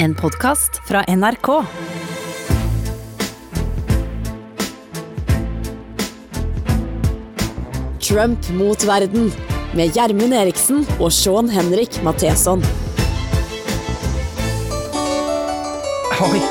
En podkast fra NRK. Trump mot verden med Gjermund Eriksen og Sean Henrik Matheson. Oi!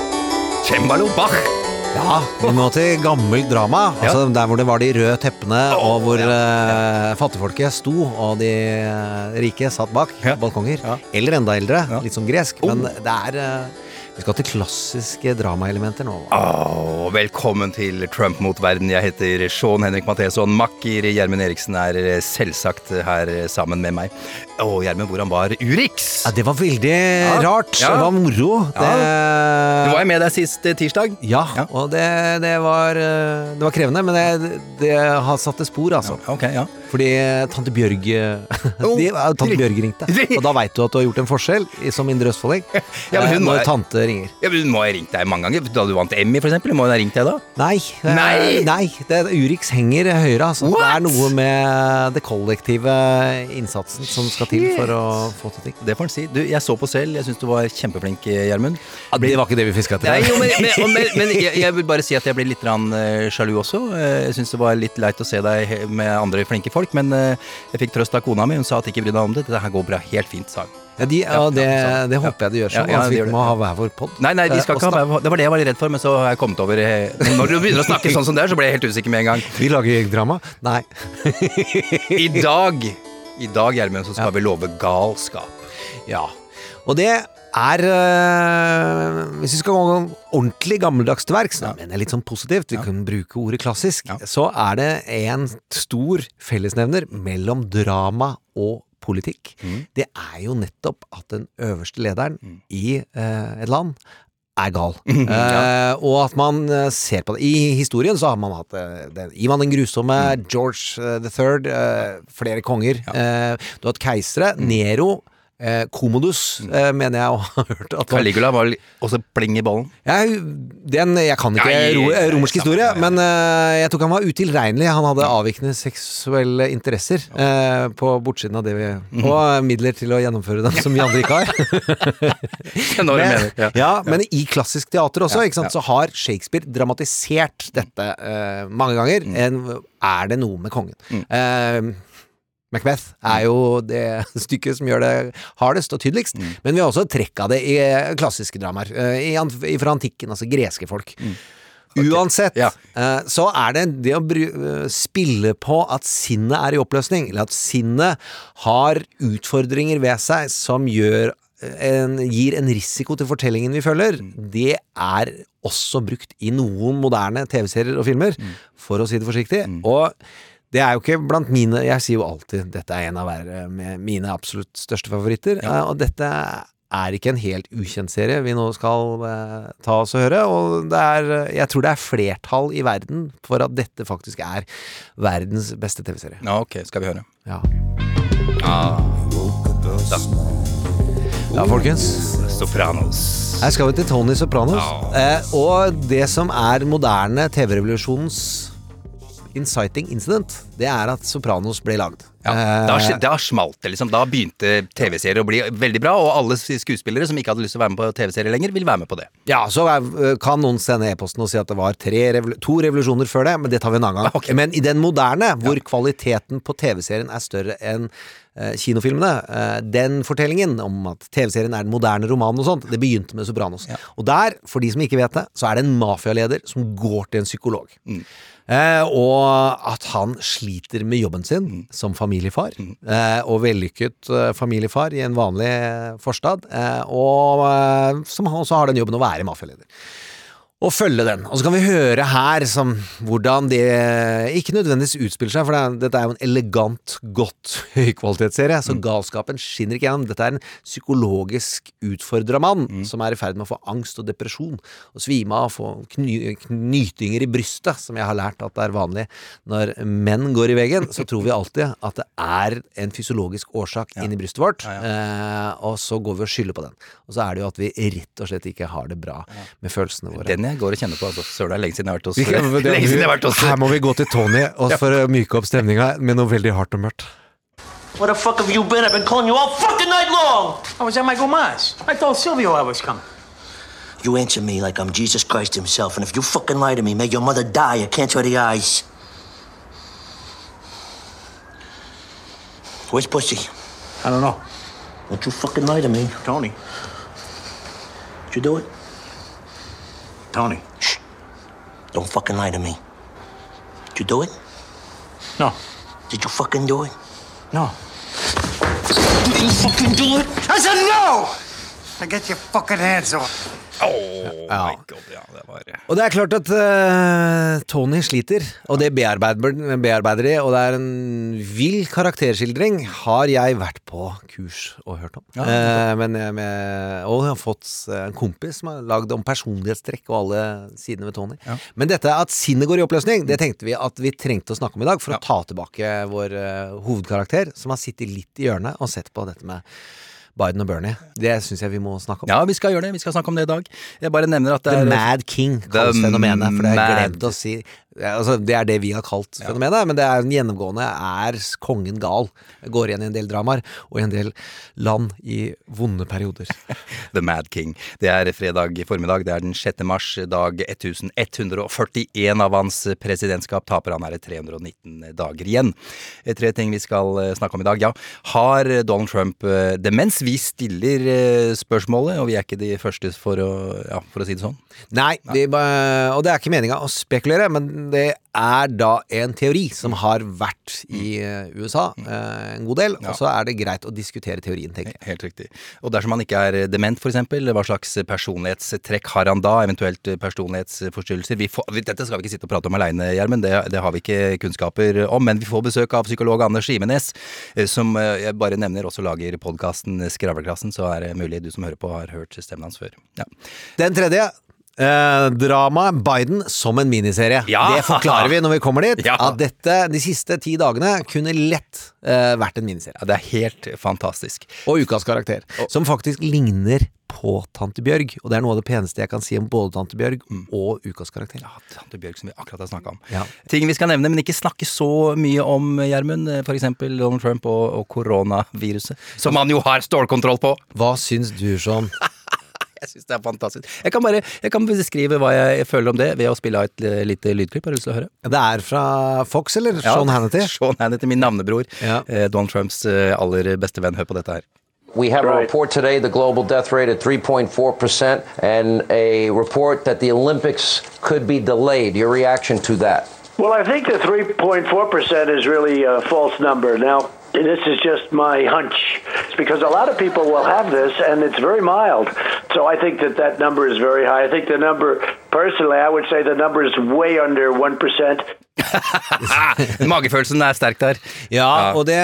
Cembalo Bach! Ja, vi må til gammelt drama. Altså Der hvor det var de røde teppene, og hvor eh, fattigfolket sto, og de eh, rike satt bak Ja. balkonger. Ja. Eller enda eldre. Ja. Litt sånn gresk. Men det er eh, Vi skal til klassiske dramaelementer nå. Åh, velkommen til Trump mot verden. Jeg heter Sean Henrik Matheson. Makker Gjermund Eriksen er selvsagt her sammen med meg. Å, Gjermund, hvordan var Urix? Ja, det var veldig rart. Ja. Det var moro. Det, Du var jo med deg sist eh, tirsdag. ja, Ja. og det, det, var, eh, det var krevende, men det, det har satt et spor, altså. Ok, ja. Fordi tante Bjørg de, Tante Bjørg ringte. Og da veit du at du har gjort en forskjell som indre østfolding. Ja, men hun eh, må- når tante ringer. ja men Hun må ha ringt deg mange ganger. Da du vant Emmy, for eksempel. Må hun ha ringt deg da? Nei. eh, Nei! nei det, Urix henger høyere. Altså. Det er noe med det kollektive innsatsen som skal til for å få til ting. Det får en si. Du, jeg så på selv. Jeg syns du var kjempeflink, Gjermund. Det var ikke det vi fiska etter. Nei, jo, men, men, men, men jeg, jeg vil bare si at jeg ble litt rann, eh, sjalu også. Eh, Jeg syns det var litt leit å se deg med andre flinke folk, men eh, jeg fikk trøst av kona mi. Hun sa at ikke bry deg om det. Dette her går bra. Helt fint, sa hun. Ja, de, ja, det, det håper jeg de gjør sånn. Ja, ja, at vi må ha hver vår pod. Nei, nei, de skal ikke ha hver Det var det jeg var redd for, men så har jeg kommet over eh, Når du begynner å snakke sånn som det er, så ble jeg helt usikker med en gang. Vi lager drama? Nei. I dag, i dag, Gjermund, så skal vi love galskap. Ja. Og det er øh, Hvis vi skal gå ordentlig gammeldags til verks, ja. jeg litt sånn positivt, vi kan bruke ordet klassisk, Ja. så er det en stor fellesnevner mellom drama og politikk. Mm. Det er jo nettopp at den øverste lederen i øh, et land er gal. Mm, uh, og at man ser på det. I historien så har man hatt uh, den, Ivan den grusomme, Mm. George uh, the Third, flere konger. Eh, du har hatt keisere. Mm. Nero. Eh, Commodus, eh, mener jeg å ha hørt at Caligula var også pling i ballen? jeg, den, jeg kan ikke ro, eh, romersk historie, ja, ja. men eh, jeg tok han var utilregnelig. Han hadde avvikende seksuelle interesser eh, på bortsiden av det vi Mhm. Og eh, midler til å gjennomføre dem som vi andre ikke har. Men, ja. men i klassisk teater også, sant, så har Shakespeare dramatisert dette eh, mange ganger. Mm. En, er det noe med kongen? Eh, Macbeth er jo det stykket som gjør det hardest og tydeligst. Mm. Men vi har også trekk av det i eh, klassiske dramaer. eh, i Fra antikken, altså greske folk. Uansett, Mm. Ja. eh, så er det det å spille på at sinnet er i oppløsning, eller at sinnet har utfordringer ved seg som gjør en, gir en risiko til fortellingen vi følger, Mm. det er også brukt i noen moderne TV-serier og filmer, Mm. for å si det forsiktig. Og det er jo ikke blant mine Jeg sier jo alltid dette er en av med mine absolutt største favoritter, Ja. og dette er ikke en helt ukjent serie vi nå skal eh, ta oss og høre. Og det er, eh, jeg tror det er flertall i verden for at dette faktisk er verdens beste TV-serie. Ja, ok, skal vi høre. Ja. Ah, da. ja, folkens. Sopranos. Her skal vi til Tony Sopranos. Ja. Eh, og det som er moderne TV-revolusjonens inciting incident, det er at Sopranos ble lagd. Ja, da, Eh, da smalt det, liksom. Da begynte TV-serier å bli veldig bra, og alle skuespillere som ikke hadde lyst til å være med på TV-serier lenger, vil være med på det. Ja, så er, kan noen sende e-posten og si at det var tre revol to revolusjoner før det, men det tar vi en annen gang. Okay. Men i den moderne, hvor kvaliteten på TV-serien er større enn eh, kinofilmene, eh, den fortellingen om at TV-serien er den moderne romanen og sånt, det begynte med Sopranos. Og der, for de som ikke vet det, så er det en mafialeder som går til en psykolog. Eh, og at han sliter med jobben sin som familiefar, eh, og vellykket eh, familiefar i en vanlig eh, forstad, eh, og eh, som han også har den jobben å være mafialeder. Og følge den. Og så kan vi høre her som, hvordan det ikke nødvendigvis utspiller seg, for det er, dette er jo en elegant, godt høykvalitetsserie, så galskapen skinner ikke gjennom. Dette er en psykologisk utfordra mann som er i ferd med å få angst og depresjon, og svime av, få kny, knytinger i brystet, som jeg har lært at det er vanlig når menn går i veggen. Så tror vi alltid at det er en fysiologisk årsak inni brystet vårt, Eh, og så går vi og skylder på den. Og så er det jo at vi rett og slett ikke har det bra med følelsene våre. Den jeg går og kjenner på. Altså. Søren, det er lenge siden jeg har vært hos Vi det- Lenge siden jeg har vært hos Her må vi gå til Tony og for å myke opp stemninga med noe veldig hardt og mørkt. Where the fuck have you been? I've been calling you all fucking night long. I was at my Gomas. I told Silvio I was coming. You answer me like I'm Jesus Christ himself, and if you fucking lie to me, may your mother die a cancer of the eyes. Where's Pussy? I don't know. Don't you fucking lie to me. Tony. Did you do it? Tony. Shh. Don't fucking lie to me. Did you do it? No. Did you fucking do it? No. Did you fucking do it? I said no! Now get your fucking hands off. Ja. God, ja, det var Og det er klart at uh, Tony sliter, og det bearbeider, bearbeider de, og det er en vill karakterskildring, har jeg vært på kurs og hørt om. Eh, men jeg med, og jeg har fått eh, en kompis som har lagd om personlighetstrekk og alle sidene ved Tony. Men dette at sinnet går i oppløsning, det tenkte vi at vi trengte å snakke om i dag, for å ta tilbake vår uh, hovedkarakter, som har sittet litt i hjørnet og sett på dette med Biden og Bernie. Det syns jeg vi må snakke om. Ja, vi skal gjøre det. Vi skal snakke om det i dag. Jeg bare nevner at det The er Mad King kalles fenomenet, for det har jeg glemt å si. Ja, Altså, det er det vi har kalt fenomenet, men det er en gjennomgående er kongen gal. Går igjen i en del dramaer, og i en del land i vonde perioder. The Mad King. Det er fredag formiddag. Det er den 6. mars, dag 1141 av hans presidentskap. Taper han er det 319 dager igjen. Tre ting vi skal eh, snakke om i dag. Ja, har Donald Trump eh, demens? Vi stiller eh, spørsmålet, og vi er ikke de første for å, ja, for å si det sånn. Nei, vi ba- og det er ikke meninga å spekulere, men det er da en teori som har vært i eh, USA eh, en god del, og så er det greit å diskutere teorien, tenker jeg. Helt riktig. Og dersom han ikke er dement, for eksempel, hva slags personlighetstrekk har han da? Eventuelt personlighetsforstyrrelser? Vi får, dette skal vi ikke sitte og prate om aleine, Gjermund, det, det har vi ikke kunnskaper om. Men vi får besøk av psykolog Anders Skimenes, eh, som eh, jeg bare nevner også lager podkasten Skravleklassen, så er det mulig du som hører på har hørt stemmen hans før. Ja. Den tredje Eh, dramaet Biden som en miniserie. Ja! Det forklarer vi når vi kommer dit. Ja. At dette de siste ti dagene kunne lett eh, vært en miniserie. ja, det er helt fantastisk. Og ukas karakter. Som faktisk ligner på Tante Bjørg. Og det er noe av det peneste jeg kan si om både Tante Bjørg og ukas karakter. Ja, Tante Bjørg som vi akkurat har snakka om. Ja. Ting vi skal nevne, men ikke snakke så mye om, Gjermund. F.eks. Donald Trump og, og koronaviruset. Som han jo har stålkontroll på! Hva syns du, Sean? Jeg syns det er fantastisk. Jeg kan bare jeg kan beskrive hva jeg føler om det ved å spille av et eh, lite lydklipp. Har du lyst til å høre? Det er fra Fox, eller? Ja, Sean Hannity? Sean Hannity, min navnebror. Ja. Eh, Donald Trumps eh, aller beste venn. Hør på dette her. We have a report today, the global death rate at 3.4%, and a report that the Olympics could be delayed. Your reaction to that? Well, I think the 3.4% is really a false number. Now, this is just my hunch. It's because a lot of people will have this and it's very mild. So I think that that number is very high. I think the number, personally, I would say the number is way under 1%. Magefølelsen er sterk der. Ja, og det,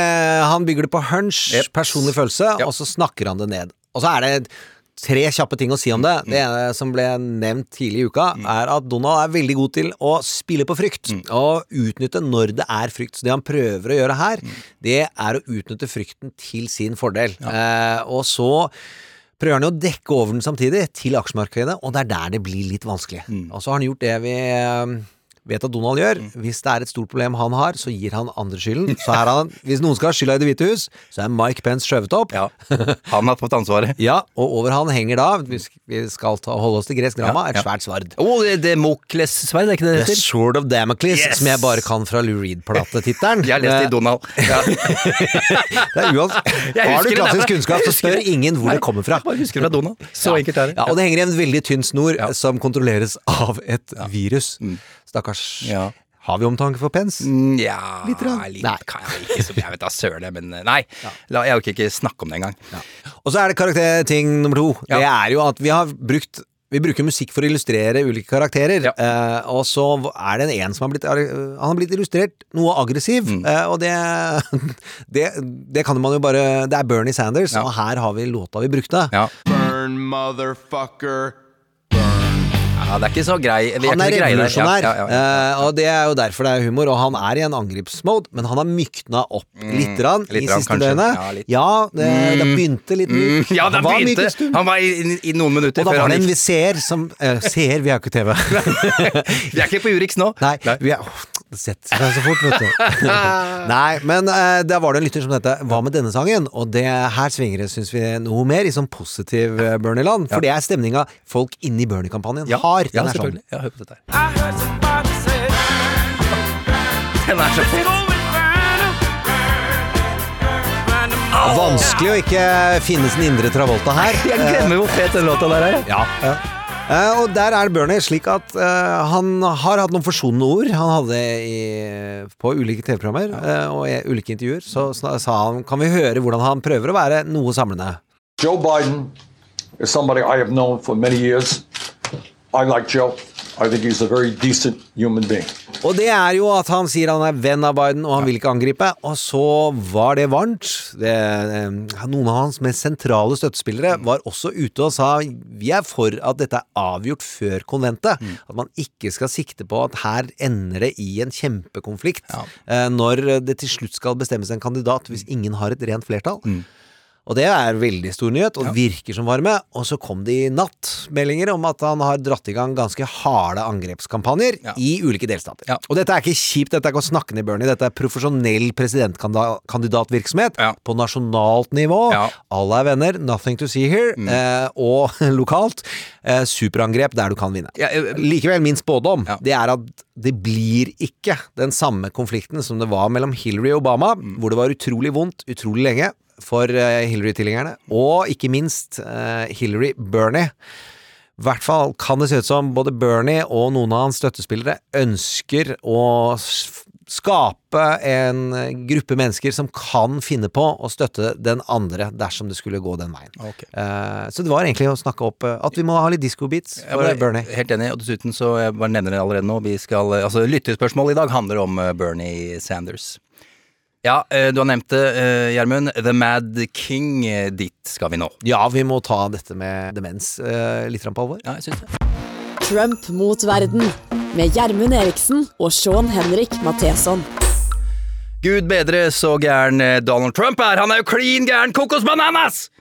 han bygger det på hunch, Yep. personlig følelse, yep. og så snakker han det ned. Og så er det tre kjappe ting å si om det. Mm. Det ene som ble nevnt tidlig i uka, er at Donald er veldig god til å spille på frykt. Mm. Og utnytte når det er frykt. Så det han prøver å gjøre her, Mm. det er å utnytte frykten til sin fordel. Eh, og så prøver han å dekke over den samtidig, til aksjemarkedet, og det er der det blir litt vanskelig. Mm. Og så har han gjort det vi vet at Donald gjør. Hvis det er et stort problem han har, så gir han andre skylden. Så er han, hvis noen skal ha skylda i Det hvite hus, så er Mike Pence skjøvet opp. Ja. Han har fått ansvaret. Ja, og over han henger da, hvis vi skal ta, holde oss til gresk drama, et svært sverd. Å, er Demokles-sverd, er ikke det det The heter? Sword of Damocles, Yes. som jeg bare kan fra Lou Reed-platetittelen. Jeg har lest i Donald. Ja. Det er uansett. Jeg Har du husker det klassisk kunnskap, så spør ingen hvor det kommer fra. Bare husker det fra Donald. Så enkelt er det. Ja, og det henger i en veldig tynn snor som kontrolleres av et virus. Stakkars. Ja. Har vi omtanke for Pence? Nja Ja, Litt litt. Nei. kan jeg ikke så Jeg vet da søren, men eh, nei. La, jeg orker ikke snakke om det engang. Og så er det karakterting nummer to. Ja. Det er jo at vi har brukt vi bruker musikk for å illustrere ulike karakterer, Ja. eh, og så er det en som har blitt, han har blitt illustrert noe aggressiv, Mm. eh, og det, det Det kan man jo bare Det er Bernie Sanders, Ja. og her har vi låta vi brukte. Ja. Burn, motherfucker. Ja, det er ikke så grei. Vi Han er der. revolusjonær, Ja, ja, eh, og det er jo derfor det er humor. Og han er i en angrepsmode, men han har mykna opp litt rann litt i rann, siste døgnet. Ja. Det, det begynte litt myk. Mm, ja, det Han var begynte. stund. Han var i, i, noen minutter før Og da var det en gikk. seer som uh, Seer, vi har ikke TV. Vi er ikke på Urix nå. Nei, vi er, åh, Setter seg så fort, vet du. Nei, men uh, der var det en lytter som tenkte Hva med denne sangen? Og det her svinger det, syns vi, noe mer i sånn positiv uh, Bernie-land. For det er stemninga folk inni Bernie-kampanjen Ja, har. ja er sånn. Ja, hør på dette her. Den er så fet. Vanskelig å ikke finne sin indre Travolta her. Jeg glemmer hvor fet den låta der er. Ja. Eh, og der er Bernie slik at eh, han har hatt noen forsonende ord. Han hadde i, på ulike TV-programmer eh, og i ulike intervjuer, så sa han Kan vi høre hvordan han prøver å være noe samlende? Joe Biden is somebody I have known for many years. I like Joe. Og det er jo at han sier han er venn av Biden, og han vil ikke angripe. Og så var det varmt. Det, eh, noen av hans mest sentrale støttespillere var også ute og sa vi er for at dette er avgjort før konventet. At man ikke skal sikte på at her ender det i en kjempekonflikt ja. når det til slutt skal bestemmes en kandidat hvis ingen har et rent flertall. Og det er veldig stor nyhet, og virker som varme. Og så kom det i natt meldinger om at han har dratt i gang ganske harde angrepskampanjer Ja. i ulike delstater. Ja. Og dette er ikke kjipt, dette er ikke å snakke ned Bernie, dette er profesjonell presidentkandidatvirksomhet Ja. på nasjonalt nivå. Ja. Alle er venner, nothing to see here. Mm. Eh, og lokalt, eh, superangrep der du kan vinne. Ja, eh, Likevel, min spådom, Ja. det er at det blir ikke den samme konflikten som det var mellom Hillary og Obama, Mm. hvor det var utrolig vondt utrolig lenge for eh, Hillary-tilhengerne, og ikke minst eh, Hillary-Bernie. I hvert fall kan det se ut som både Bernie og noen av hans støttespillere ønsker å skape en gruppe mennesker som kan finne på å støtte den andre dersom det skulle gå den veien. Okay. Eh, så det var egentlig å snakke opp at vi må ha litt disco-beats for Bernie. Helt enig, og dessuten så jeg bare nevner det allerede nå. Vi skal, altså Lyttespørsmålet i dag handler om Bernie Sanders. Ja, eh, du har nevnt det, eh, Gjermund. The Mad King. eh, Dit skal vi nå. Ja, vi må ta dette med demens litt på alvor. Ja, jeg synes det. Trump mot verden med Gjermund Eriksen og Sean Henrik Matheson. Gud bedre så gæren Donald Trump er. Han er jo klin gæren kokosbananas!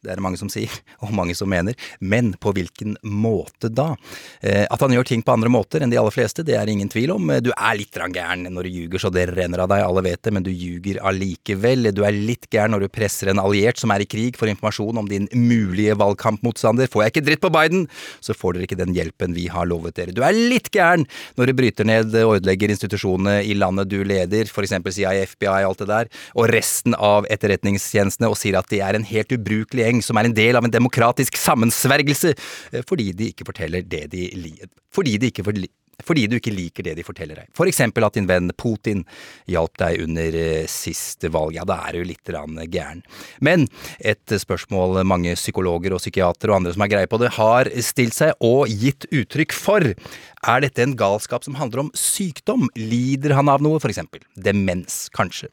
Det er det mange som sier, og mange som mener. Men på hvilken måte da? Eh, at han gjør ting på andre måter enn de aller fleste, det er ingen tvil om. Du er litt gæren når du ljuger så det renner av deg, alle vet det, men du ljuger allikevel. Du er litt gæren når du presser en alliert som er i krig for informasjon om din mulige valgkampmotstander. Får jeg ikke dritt på Biden, så får dere ikke den hjelpen vi har lovet dere. Du er litt gæren når du bryter ned og ødelegger institusjonene i landet du leder, eksempel CIA, FBI, alt det der, og resten av etterretningstjenestene, og sier at de er en helt ubrukelig gjeng som er en del av en demokratisk sammensvergelse, eh, fordi de ikke forteller det de. Fordi de ikke forteller fordi du ikke liker det de forteller deg. For eksempel at din venn Putin hjalp deg under eh, siste valg. Ja, da er du litt gæren. Men et spørsmål mange psykologer og psykiatere og andre som har greie på det, har stilt seg og gitt uttrykk for. Er dette en galskap som handler om sykdom? Lider han av noe, for eksempel? Demens, kanskje?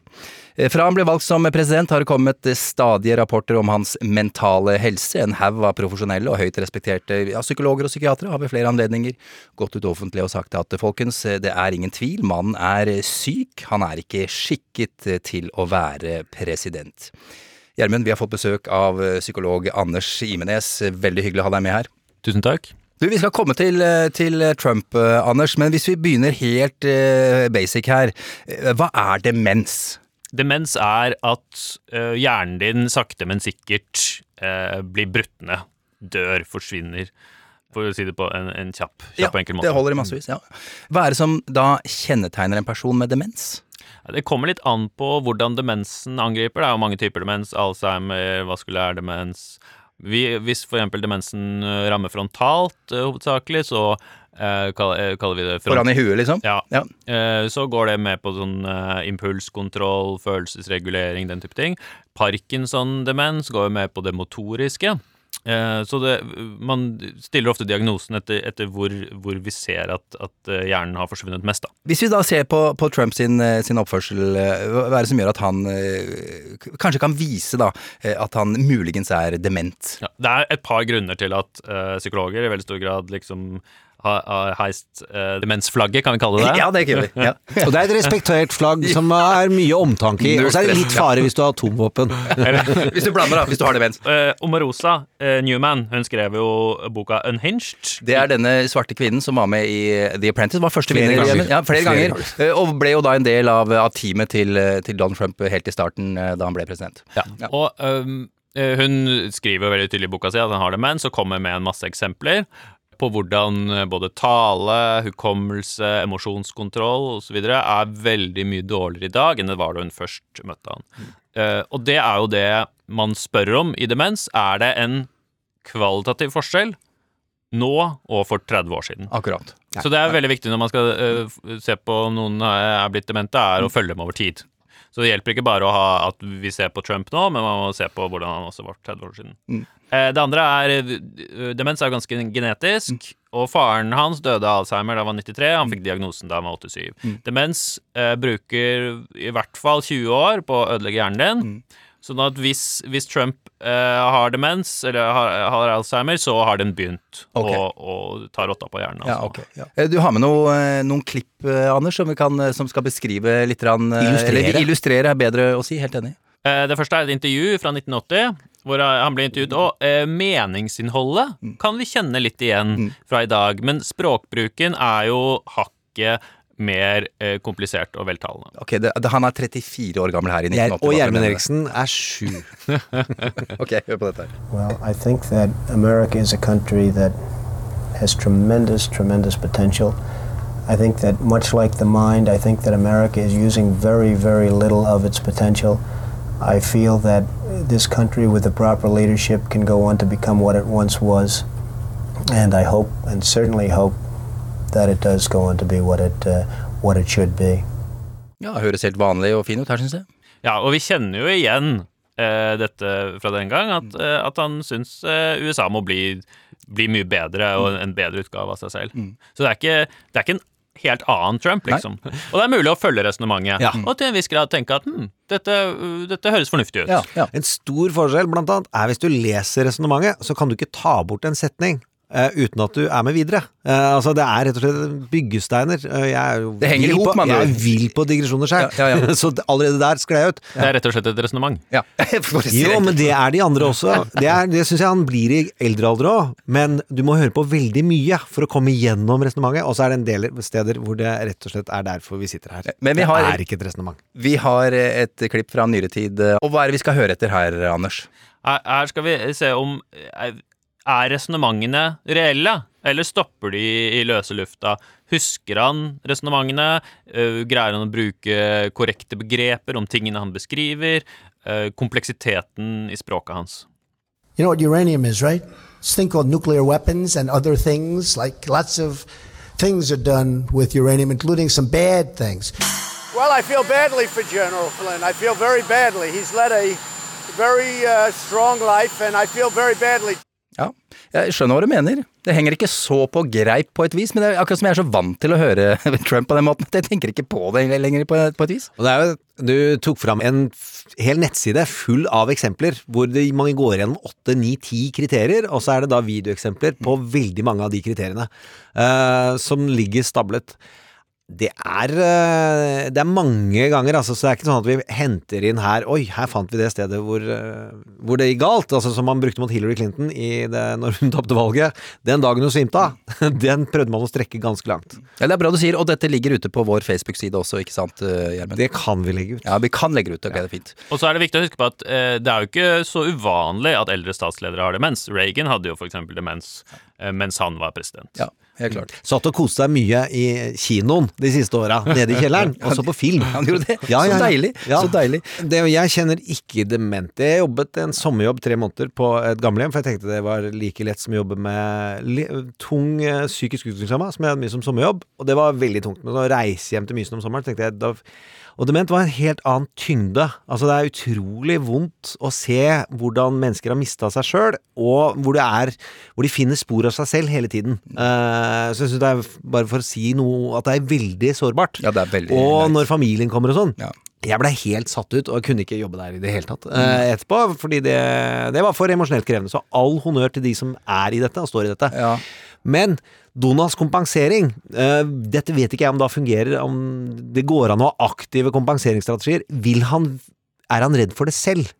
Eh, Fra han ble valgt som president har det kommet stadige rapporter om hans mentale helse. En haug av profesjonelle og høyt respekterte ja, psykologer og psykiatere har ved flere anledninger gått ut offentlig og sagt at folkens, det er ingen tvil, mannen er syk, han er ikke skikket til å være president. Gjermund, vi har fått besøk av psykolog Anders Imenes. Veldig hyggelig å ha deg med her. Tusen takk. Du, Vi skal komme til, til Trump, eh, Anders, men hvis vi begynner helt eh, basic her. eh, Hva er demens? Demens er at eh, hjernen din sakte, men sikkert eh, blir brutt ned. Dør, forsvinner. For å si det på en, en kjapp, kjapp ja, enkel måte. det holder i massevis. ja. Hva er det som da kjennetegner en person med demens? Det kommer litt an på hvordan demensen angriper. Det er jo mange typer demens. Alzheimer, vaskulær demens. Vi, hvis eksempel demensen eh, rammer frontalt, eh, hovedsakelig, så eh, kaller, eh, kaller vi det front- Foran i huet, liksom? Ja. Ja. Eh, Så går det med på sånn eh, impulskontroll, følelsesregulering, den type ting. Parkinson-demens går jo med på det motoriske. Eh, Så det, man stiller ofte diagnosen etter, etter hvor, hvor vi ser at, at eh, hjernen har forsvunnet mest, da. Hvis vi da ser på, på Trump sin, eh, sin oppførsel, hva er det som gjør at han kanskje kan vise da at han muligens er dement? Ja, det er et par grunner til at eh, psykologer i veldig stor grad liksom har, har heist eh, demensflagget, kan vi kalle det det? Ja, det gjør vi. Ja. Og det er et respektert flagg som er mye omtanke i. Og så er det litt fare hvis du har atomvåpen. Hvis du blander, da. Hvis du har demens. Uh, Omarosa uh, Newman hun skrev jo boka Unhinged. Det er denne svarte kvinnen som var med i The Apprentice. Var første vinner. Ja, flere, ganger. Uh, Og ble jo da en del av, av teamet til, eh, til Donald Trump helt i starten, eh, da han ble president. Ja. Og øhm, eh, hun skriver veldig tydelig i boka si at han har demens, og kommer med en masse eksempler på hvordan eh, både tale, hukommelse, emosjonskontroll osv. er veldig mye dårligere i dag enn det var da hun først møtte han. Eh, og det er jo det man spør om i demens. Er det en kvalitativ forskjell nå og for 30 år siden? Akkurat. Så det er veldig viktig når man skal uh, se på om noen er blitt demente, er å følge dem over tid. Så det hjelper ikke bare å ha at vi ser på Trump nå, men man må se på hvordan han også var 30 år siden. Mm. Eh, Det andre er eh, Demens er jo ganske genetisk, og faren hans døde av Alzheimer da han var 93. Han fikk diagnosen da han var 87. Demens eh, bruker i hvert fall 20 år på å ødelegge hjernen din. Sånn at hvis, hvis Trump eh, har demens, eller har, har Alzheimer, så har den begynt okay. å, å ta rotta på hjernen. Ja, okay, ok. Eh, Du har med noe, noen klipp, Anders, som, vi kan, som skal beskrive litt rann, Illustrere. Eller illustrere er bedre å si. Helt enig. Eh, Det første er et intervju fra 1980, hvor han ble intervjuet. Og eh, meningsinnholdet kan vi kjenne litt igjen fra i dag, men språkbruken er jo hakket mer eh, komplisert og veltalende. Ok, det, det, Han er 34 år gammel her i Jeg, 1980. og Gjermund? Eriksen er sju. Ok, hør på dette her. Well, I think that America is a country that has tremendous, tremendous potential. I think that much like the mind, I think that America is using very, very little of its potential. I feel that this country, with the proper leadership, can go on to become what it once was. And I hope, and certainly hope, that it does go on to be what it, uh, what it should be. Ja, Høres helt vanlig og fin ut her, syns jeg. Ja, og vi kjenner jo igjen eh, dette fra den gang, at, eh, at han syns eh, USA må bli, bli mye bedre og en bedre utgave av seg selv. Så det er ikke, det er ikke en helt annen Trump, liksom. Og det er mulig å følge resonnementet, Ja. og til en viss grad tenke at hm, dette, dette høres fornuftig ut. Ja, ja. En stor forskjell blant annet er hvis du leser resonnementet, så kan du ikke ta bort en setning. Eh, uten at du er med videre. Uh, altså Det er rett og slett byggesteiner. Uh, jeg er jo Det henger i ihop, på- Jeg er vill på digresjoner sjøl, Ja, ja, ja. så allerede der skled jeg ut. Det er rett og slett et resonnement. Jo, men det er de andre også. Det, er- det syns jeg han blir i eldre alder òg. Men du må høre på veldig mye for å komme gjennom resonnementet. Og så er det en del steder hvor det rett og slett er derfor vi sitter her. Men vi det er ikke et resonnement. Vi har et klipp fra nyere tid. Og hva er det vi skal høre etter her, Anders? Her skal vi se om Er, resonnementene reelle, eller stopper de i løse lufta? Husker han resonnementene? Eh, greier han å bruke korrekte begreper om tingene han beskriver? Eh, kompleksiteten i språket hans. You know what uranium is, right? It's a thing called nuclear weapons and other things. Like lots of things are done with uranium, including some bad things. Well, I feel badly for General Flynn. I feel very badly. He's led a very uh, strong life, and I feel very badly. Ja, jeg skjønner hva du mener. Det henger ikke så på greip på et vis, men det er akkurat som jeg er så vant til å høre Trump på den måten at jeg tenker ikke på det lenger på, et vis. Og det er jo, Du tok fram en hel nettside full av eksempler, hvor det, man går gjennom åtte, ni, ti kriterier, og så er det da videoeksempler på veldig mange av de kriteriene uh, som ligger stablet. Det er, eh, det er mange ganger, altså, så det er ikke sånn at vi henter inn her Oi, her fant vi det stedet hvor, eh, hvor det gikk galt. Altså Som man brukte mot Hillary Clinton i det, når hun tapte valget. Den dagen hun svimte av, den prøvde man å strekke ganske langt. Ja, det er bra du sier, og dette ligger ute på vår Facebook-side også, ikke sant, eh, Gjermund? Det kan vi legge ut. Ja, vi kan legge ut. Ok, det er fint. Og så er det viktig å huske på at eh, det er jo ikke så uvanlig at eldre statsledere har demens. Reagan hadde jo f.eks. demens eh, mens han var president. Ja, helt klart. Satt og koste seg mye i kinoen de siste åra, nede i kjelleren, og så på film. Han gjorde det. Ja, så ja, ja. deilig. Ja. Så deilig. Det, jeg kjenner ikke demente. Jeg jobbet en sommerjobb tre måneder på et gamlehjem, for jeg tenkte det var like lett som å jobbe med tung eh, psykisk utviklingshemma, som jeg hadde mye som sommerjobb, og det var veldig tungt. Men å reise hjem til Mysen om sommeren, tenkte jeg da og dement var en helt annen tyngde. Altså Det er utrolig vondt å se hvordan mennesker har mista seg sjøl, og hvor, det er, hvor de finner spor av seg selv hele tiden. Uh, så jeg synes det er, bare for å si noe, at det er veldig sårbart. Ja, det er veldig og når familien kommer og sånn. Ja. Jeg blei helt satt ut, og jeg kunne ikke jobbe der i det hele tatt eh, etterpå. Fordi det, det var for emosjonelt krevende. Så all honnør til de som er i dette og står i dette. Ja. Men Donas kompensering, uh, dette vet ikke jeg om da fungerer, om det går an å ha aktive kompenseringsstrategier. Vil han, er han redd for det selv?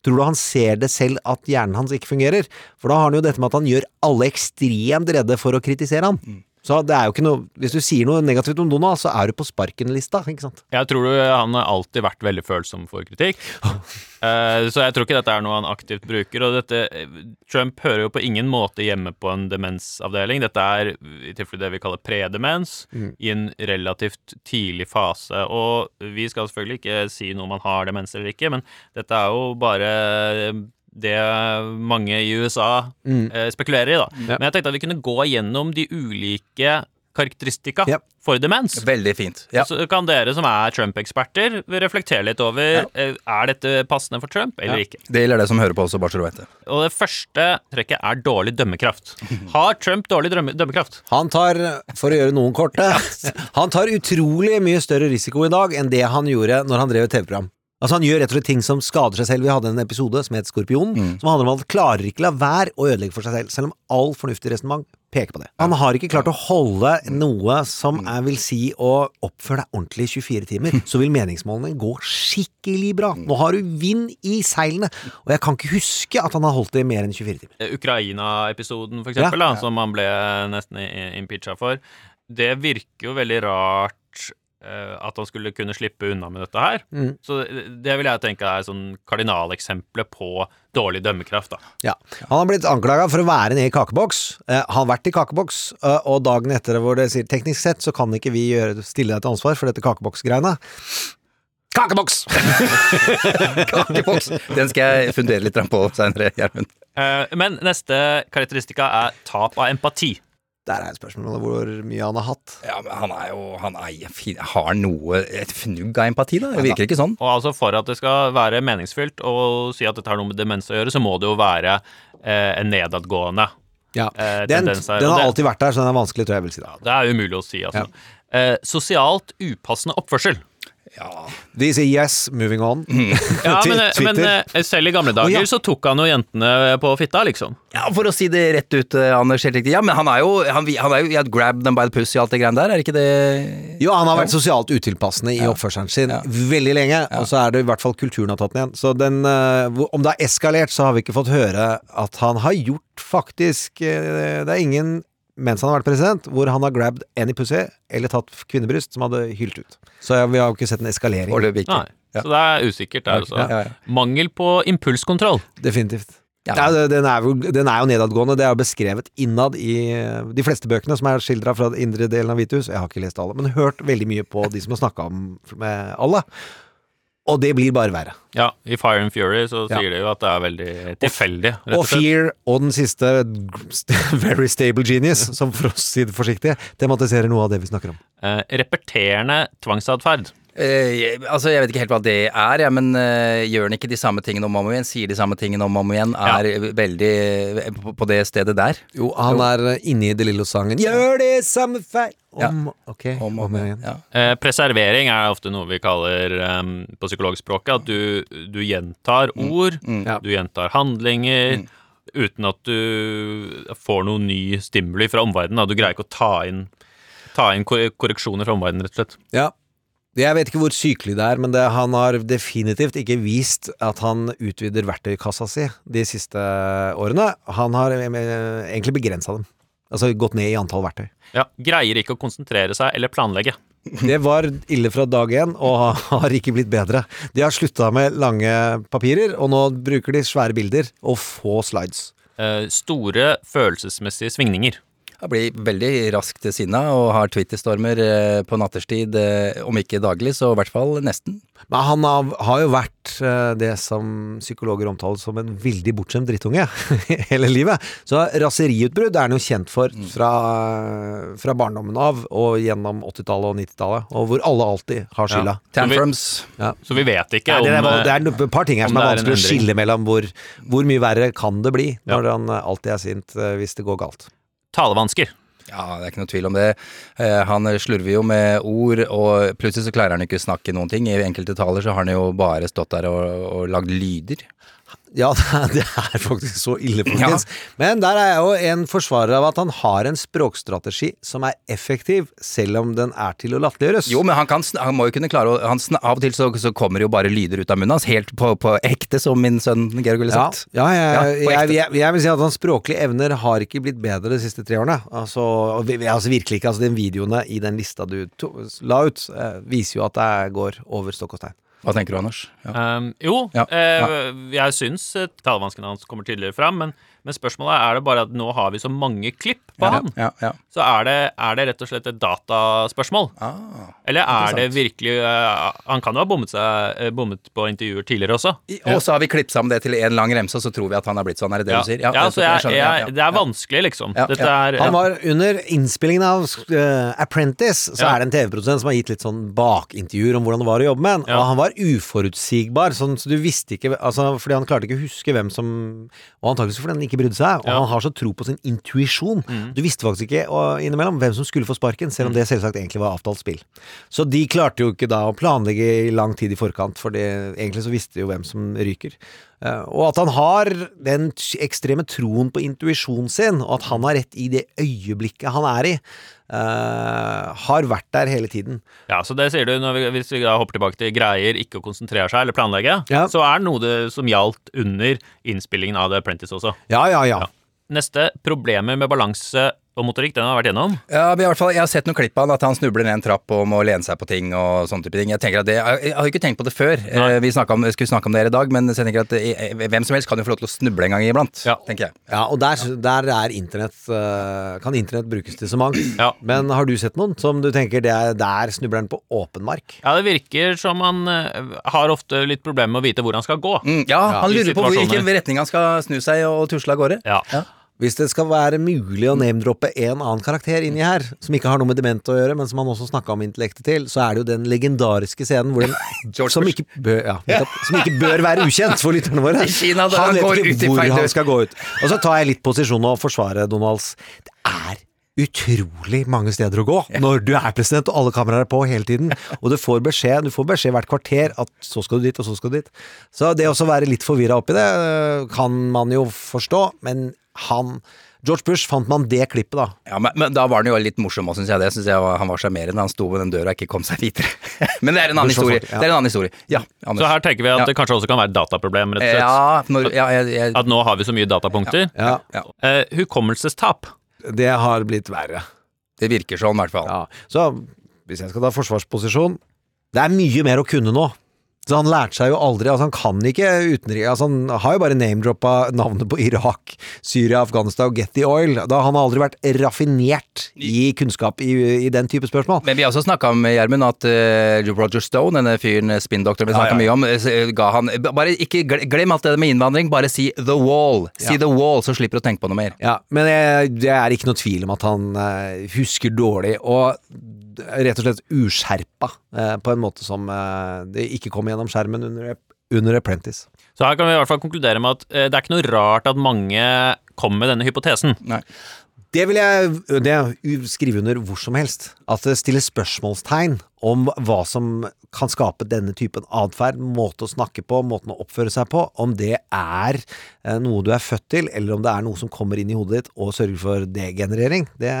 Tror du han ser det selv at hjernen hans ikke fungerer? For da har han jo dette med at han gjør alle ekstremt redde for å kritisere han. Så det er jo ikke noe Hvis du sier noe negativt om Donald, så er du på sparken-lista, ikke sant? Jeg tror du han har alltid vært veldig følsom for kritikk. Eh, så jeg tror ikke dette er noe han aktivt bruker. Og dette Trump hører jo på ingen måte hjemme på en demensavdeling. Dette er i tilfelle det vi kaller predemens, Mm. i en relativt tidlig fase. Og vi skal selvfølgelig ikke si noe om han har demens eller ikke, men dette er jo bare det mange i USA Mm. eh, spekulerer i, da. Mm. Men jeg tenkte at vi kunne gå gjennom de ulike karakteristika for demens. Veldig fint. Ja. Så kan dere som er Trump-eksperter, reflektere litt over ja. Er dette passende for Trump eller Ja. ikke. Det gjelder det som hører på også, bare så du vet det. Og det første trekket er dårlig dømmekraft. Har Trump dårlig drømme, dømmekraft? Han tar, for å gjøre noen korte, han tar utrolig mye større risiko i dag enn det han gjorde når han drev TV-program. Altså Han gjør rett og slett ting som skader seg selv. Vi hadde en episode som het Skorpionen, som handler om at han klarer ikke la være å ødelegge for seg selv, selv om all fornuftig resonnement peker på det. Han har ikke klart å holde noe som jeg vil si å oppføre deg ordentlig i 24 timer. Så vil meningsmålene gå skikkelig bra. Nå har du vind i seilene, og jeg kan ikke huske at han har holdt det i mer enn 24 timer. Eh, Ukraina-episoden, for Ja. eksempel, da, som han ble nesten impeacha for. Det virker jo veldig rart at han skulle kunne slippe unna med dette her. Mm. Så det vil jeg tenke er sånn kardinaleksempelet på dårlig dømmekraft, da. Ja. Han har blitt anklaga for å være nede i kakeboks. Eh, han har vært i kakeboks, eh, og dagen etter hvor det sier teknisk sett så kan ikke vi gjøre, stille deg til ansvar for dette kakeboksgreiene. Kakeboks! Kakeboks! Den skal jeg fundere litt på seinere, Gjermund. Eh, Men neste karakteristika er tap av empati. Der er spørsmålet hvor mye han har hatt. Ja, men han er jo Han er, har noe Et fnugg av empati, da? Det virker ikke sånn. Og altså For at det skal være meningsfylt å si at dette har noe med demens å gjøre, så må det jo være eh, en nedadgående Ja. eh, Den, tendens her. den har alltid vært der, så den er vanskelig, tror jeg jeg vil si. Da. Det er umulig å si, altså. Eh, sosialt upassende oppførsel. De sier yes, moving on. Ja, men, eh, men eh, selv i gamle dager oh, ja. så tok han jo jentene på fitta, liksom. Ja, For å si det rett ut, eh, Anders, helt riktig. Ja, men han er jo Han, han er jo ja, grab them by the pussy og alt det greiene der, er ikke det Jo, han har vært sosialt utilpassende i oppførselen sin veldig lenge, og så er det i hvert fall kulturen har tatt den igjen. Så den, eh, om det har eskalert, så har vi ikke fått høre at han har gjort faktisk eh, Det er ingen mens han har vært president, hvor han har grabbed any pussy eller tatt kvinnebryst som hadde hylt ut. Så ja, vi har jo ikke sett en eskalering. Nei, Så det er usikkert der også. Ja, ja, ja. Mangel på impulskontroll. Definitivt. Ja, den, er jo, den er jo nedadgående. Det er jo beskrevet innad i de fleste bøkene som er skildra fra den indre delen av Hvithus. Jeg har ikke lest alle, men hørt veldig mye på de som har snakka om med alle. Og det blir bare verre. Ja, i Fire and Fury så Ja. sier de jo at det er veldig tilfeldig, Og og. Fear og den siste Very Stable Genius, som for å si det forsiktig, tematiserer noe av det vi snakker om. Eh, repeterende tvangsatferd. Eh, altså, Jeg vet ikke helt hva det er, ja, men uh, gjør han ikke de samme tingene om og om igjen? Sier de samme tingene om og om igjen? Er veldig uh, på, på det stedet der? Jo, han er inni inne i De Lillo-sangen. Gjør det samme feil om Ok, om, og om igjen. Eh, preservering er ofte noe vi kaller um, på psykologspråket at du, du gjentar Mm. ord, du gjentar handlinger, uten at du får noe ny stimuli fra omverdenen. Du greier ikke å ta inn, ta inn korreksjoner fra omverdenen, rett og slett. Ja. Jeg vet ikke hvor sykelig det er, men det, han har definitivt ikke vist at han utvider verktøykassa si de siste årene. Han har eh, egentlig begrensa dem. Altså gått ned i antall verktøy. Ja, Greier ikke å konsentrere seg eller planlegge. Det var ille fra dag én, og har ikke blitt bedre. De har slutta med lange papirer, og nå bruker de svære bilder og få slides. Eh, store følelsesmessige svingninger. Han blir veldig raskt sinna og har Twitter-stormer eh, på natterstid, eh, om ikke daglig, så i hvert fall nesten. Men han har, har jo vært eh, det som psykologer omtaler som en veldig bortskjemt drittunge hele livet. Så raseriutbrudd er han jo kjent for fra, fra barndommen av og gjennom 80-tallet og 90-tallet, og hvor alle alltid har skylda. Ja. Tantrums. Ja. Så vi vet ikke det, er, om, det er et par ting her som er er vanskelig å skille mellom hvor, hvor mye verre kan det bli når han alltid er sint hvis det går galt. Talevansker. Ja, det er ikke noe tvil om det. Eh, han slurver jo med ord, og plutselig så klarer han ikke å snakke noen ting. I enkelte taler så har han jo bare stått der og, og lagd lyder. Ja, det er faktisk så ille, folkens. Men der er jeg jo en forsvarer av at han har en språkstrategi som er effektiv, selv om den er til å latterliggjøres. Jo, men han, kan, han må jo kunne klare å Av og til så, så kommer jo bare lyder ut av munnen hans, helt på, på ekte, som min sønn Georg ville sagt. ja, Ja, jeg, jeg, jeg, jeg vil si at hans språklige evner har ikke blitt bedre de siste tre årene. Altså, altså virkelig ikke. Altså, den videoene i den lista du to, la ut, eh, viser jo at det går over stokk og stein. Hva tenker du, Anders? Ja. Um, jo, Ja, eh, jeg syns eh, talevanskene hans kommer tydeligere fram, men, men spørsmålet er det bare at nå har vi så mange klipp på Ja, han. ja, ja. Så er det, er det rett og slett et dataspørsmål? Eller er det virkelig uh, Han kan jo ha bommet, seg, uh, bommet på intervjuer tidligere også. Og så har vi klippet sammen det til en lang remse, og så tror vi at han har blitt sånn. Er det det Ja, du sier? ja, så jeg, jeg, jeg, det er vanskelig, liksom. Ja, Dette ja. er Han var under innspillingen av uh, Apprentice, så Ja. er det en TV-produsent som har gitt litt sånn bakintervjuer om hvordan det var å jobbe med han. Og han var uforutsigbar, sånn så du visste ikke altså, Fordi han klarte ikke å huske hvem som Og antakeligvis fordi han ikke brydde seg. Og Ja. han har så tro på sin intuisjon. Mm. Du visste faktisk ikke og, innimellom hvem som skulle få sparken, selv om det selvsagt egentlig var avtalt spill. Så de klarte jo ikke da å planlegge i lang tid i forkant, for det- egentlig så visste de jo hvem som ryker. Eh, og at han har den ekstreme troen på intuisjonen sin, og at han har rett i det øyeblikket han er i, eh, har vært der hele tiden. Ja, så det sier du når vi, Hvis vi da hopper tilbake til greier, ikke å konsentrere seg eller planlegge, Ja. så er det noe det som gjaldt under innspillingen av The Apprentice også. Ja, ja, ja. Neste, problemer med balanse og motorikk, den har vært gjennom. Ja, men i hvert fall, Jeg har sett noen klipp av han, at han snubler ned en trapp og må lene seg på ting og sånne type ting. Jeg tenker at det, jeg har ikke tenkt på det før. Nei. Vi om, skulle snakke om det her i dag, men jeg tenker at eh, hvem som helst kan jo få lov til å snuble en gang iblant. tenker jeg. Ja, og der, der er internett eh, kan internett brukes til så mangt. Men har du sett noen som du tenker det er der snubler han på åpen mark? Ja, det virker som han eh, har ofte litt problemer med å vite hvor han skal gå. Mm, ja, han lurer på hvilken retning han skal snu seg og tusle av gårde. Ja. Ja. Hvis det skal være mulig å name-droppe en annen karakter inni her, som ikke har noe med dement å gjøre, men som han også snakka om intellektet til, så er det jo den legendariske scenen hvor den som ikke, bør, ja, som ikke bør være ukjent for lytterne våre. Kina, han han vet ikke hvor han skal gå ut. Og så tar jeg litt posisjon og forsvarer Donalds. Det er utrolig mange steder å gå når du er president og alle kameraer er på hele tiden. Og du får beskjed du får beskjed hvert kvarter at så skal du dit, og så skal du dit. Så det å være litt forvirra oppi det øh, kan man jo forstå, men han George Bush fant man det klippet, da. Ja, men, men da var han jo litt morsom òg, syns jeg. Det synes jeg var, Han var sjarmerende. Han sto ved den døra og ikke kom seg videre. men det er en annen Bush historie. ja. Det er en annen historie. Ja, Anders. Så her tenker vi at Ja. det kanskje også kan være et dataproblem, rett og slett. Ja, når, ja, jeg, jeg, At nå har vi så mye datapunkter. Ja. uh, hukommelsestap. Det har blitt verre. det virker sånn, i hvert fall. Ja. Så hvis jeg skal ta forsvarsposisjon Det er mye mer å kunne nå. Så han lærte seg jo aldri Altså Han kan ikke utenriks altså Han har jo bare name-droppa navnet på Irak, Syria, Afghanistan og Get the Oil. Da Han har aldri vært raffinert i kunnskap i, i den type spørsmål. Men vi har også snakka om, Gjermund, at uh, Roger Stone, denne fyren, eh, spinndoktoren vi snakka ja, ja. mye om, eh, ga han Bare ikke glem alt det med innvandring, bare si the wall. Si Ja. the wall, så slipper du å tenke på noe mer. Ja, men jeg, det er ikke noe tvil om at han uh, husker dårlig, og rett og slett uskjerpa eh, på en måte som eh, det ikke kom gjennom skjermen under, under Apprentice. Så her kan vi i hvert fall konkludere med at eh, det er ikke noe rart at mange kommer med denne hypotesen. Nei. Det vil jeg det skrive under hvor som helst. At det stilles spørsmålstegn om hva som kan skape denne typen atferd, måte å snakke på, måten å oppføre seg på. Om det er eh, noe du er født til, eller om det er noe som kommer inn i hodet ditt og sørger for degenerering. Det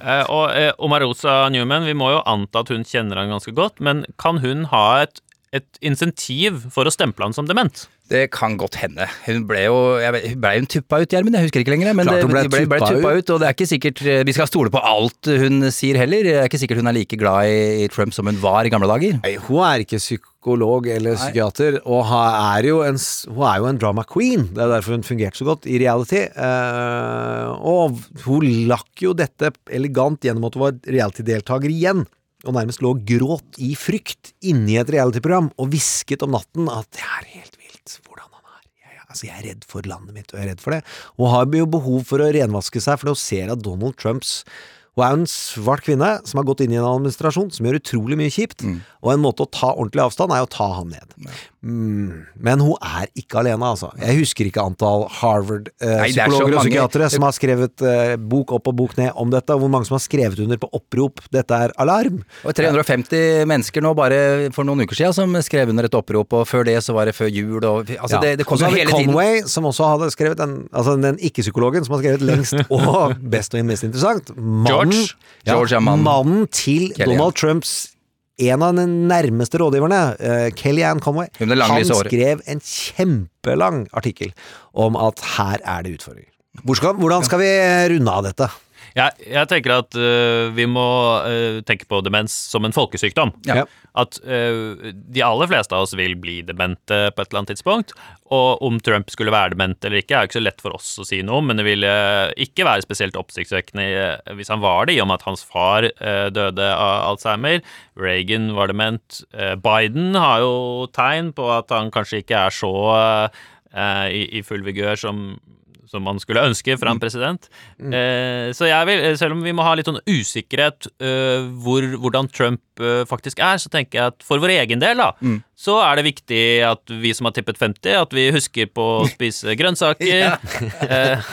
Eh, og eh, Omarosa Newman, vi må jo anta at hun kjenner han ganske godt, men kan hun ha et, et insentiv for å stemple han som dement? Det kan godt hende. Hun ble jo vet, Ble hun tuppa ut, Gjermund? Jeg husker ikke lenger. Men Klart hun ble ble, ble tuppa tuppa ut, og det er ikke sikkert eh, Vi skal stole på alt hun sier heller. Det er ikke sikkert hun er like glad i, Trump som hun var i gamle dager. Nei, hun er ikke psykolog eller Nei. psykiater, og er jo en, hun er jo en drama queen. Det er derfor hun fungerte så godt i reality. Eh, og hun lakk jo dette elegant gjennom at hun var reality-deltaker igjen. Og nærmest lå og gråt i frykt inni et reality-program og hvisket om natten at det er helt vilt hvordan han er. Jeg, altså, jeg er redd for landet mitt, og jeg er redd for det. og har jo behov for å renvaske seg, for nå ser at Donald Trumps Hun er en svart kvinne som har gått inn i en administrasjon som gjør utrolig mye kjipt, Mm. og en måte å ta ordentlig avstand er å ta han ned. Mm, men hun er ikke alene, altså. Jeg husker ikke antall er Harvard-psykologer og psykiatere som har skrevet eh, bok opp og bok ned om dette, hvor mange som har skrevet under på opprop 'dette er alarm'. Og 350 mennesker nå bare for noen uker siden som skrev under et opprop, og før det så var det før jul, og altså Ja. det, det kom har hele tiden. Conway, som også hadde skrevet den, altså den ikke-psykologen som har skrevet lengst og best og mest interessant. Mannen, George. George ja, mannen. mannen til Kellyanne. Donald Trumps en av de nærmeste rådgiverne, uh, Kellyanne Conway, han skrev en kjempelang artikkel om at her er det utfordringer. Hvor skal, hvordan skal vi runde av dette? Jeg, jeg tenker at uh, vi må uh, tenke på demens som en folkesykdom. Ja. At uh, de aller fleste av oss vil bli demente på et eller annet tidspunkt. Og om Trump skulle være dement eller ikke, er jo ikke så lett for oss å si noe om, men det ville ikke være spesielt oppsiktsvekkende hvis han var det, i og med at hans far døde av Alzheimer. Reagan var dement. Biden har jo tegn på at han kanskje ikke er så i, i full vigør som som man skulle ønske fra en president. Eh, så jeg vil, selv om vi må ha litt sånn usikkerhet eh, hvor, hvordan Trump eh, faktisk er, så tenker jeg at for vår egen del, da, så er det viktig at vi som har tippet 50, at vi husker på å spise grønnsaker. eh,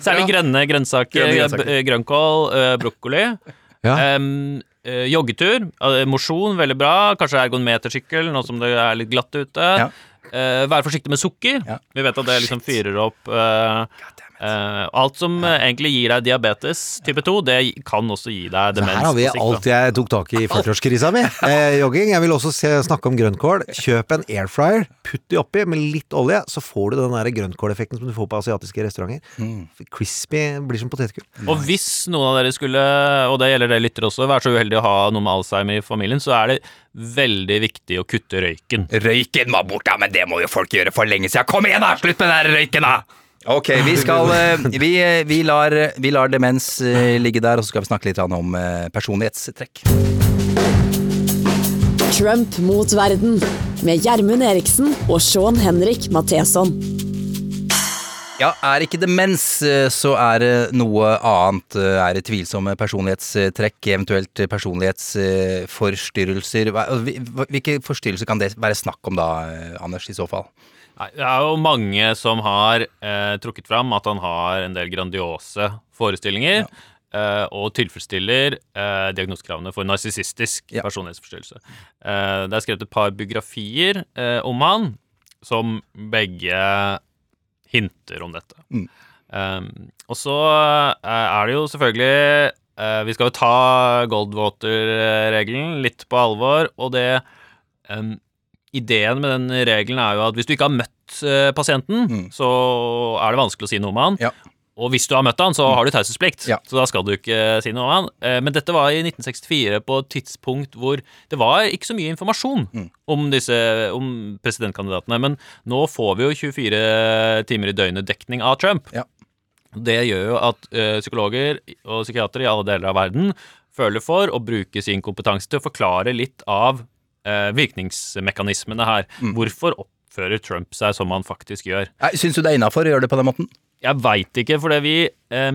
Særlig grønne grønnsaker. Grønne grønnsaker. eh, Grønnkål, eh, brokkoli. Ja. Joggetur, mosjon, veldig bra. Kanskje ergometersykkel, nå som det er litt glatt ute. Ja. Eh, være forsiktig med sukker. Vi vet at det liksom fyrer opp eh, eh, Alt som ja. egentlig gir deg diabetes type 2, det kan også gi deg demens. Så her har vi alt jeg tok tak i i 40-årskrisa mi. Eh, jogging. Jeg vil også se, snakke om grønnkål. Kjøp en air fryer, putt de oppi med litt olje, så får du den der grønnkåleffekten som du får på asiatiske restauranter. Crispy blir som potetgull. Og hvis noen av dere skulle, og det gjelder dere lyttere også, være så uheldig å ha noe med Alzheimer i familien, så er det veldig viktig å kutte røyken. Røyken må bort, da, men det må jo folk gjøre for lenge siden. Kom igjen, da! Slutt med den røyken, da! Ok, vi skal eh, Vi, eh, vi, lar, vi lar demens eh, ligge der, og så skal vi snakke litt om personlighetstrekk. Trump mot verden med Gjermund Eriksen og Sean Henrik Matheson. Ja, er ikke demens, så er det noe annet. Er det tvilsomme personlighetstrekk, eventuelt personlighetsforstyrrelser? Hvilke forstyrrelser kan det være snakk om da, Anders, i så fall? Nei, det er jo mange som har eh, trukket fram at han har en del grandiose forestillinger. eh, og tilfredsstiller eh, diagnosekravene for narsissistisk personlighetsforstyrrelse. Eh, det er skrevet et par biografier eh, om han, som begge hinter om dette. Um, og så eh, er det jo selvfølgelig eh, Vi skal jo ta Goldwater-regelen litt på alvor, og det um, Ideen med den regelen er jo at hvis du ikke har møtt eh, pasienten, så er det vanskelig å si noe om han. Og hvis du har møtt han, så har du taushetsplikt, så da skal du ikke si noe om han. Eh, Men dette var i 1964 på et tidspunkt hvor det var ikke så mye informasjon om disse om presidentkandidatene. Men nå får vi jo 24 timer i døgnet dekning av Trump. Det gjør jo at eh, psykologer og psykiatere i alle deler av verden føler for å bruke sin kompetanse til å forklare litt av eh, virkningsmekanismene her. Hvorfor oppfører Trump seg som han faktisk gjør? Syns du det er innafor å gjøre det på den måten? Jeg veit ikke, for vi, eh,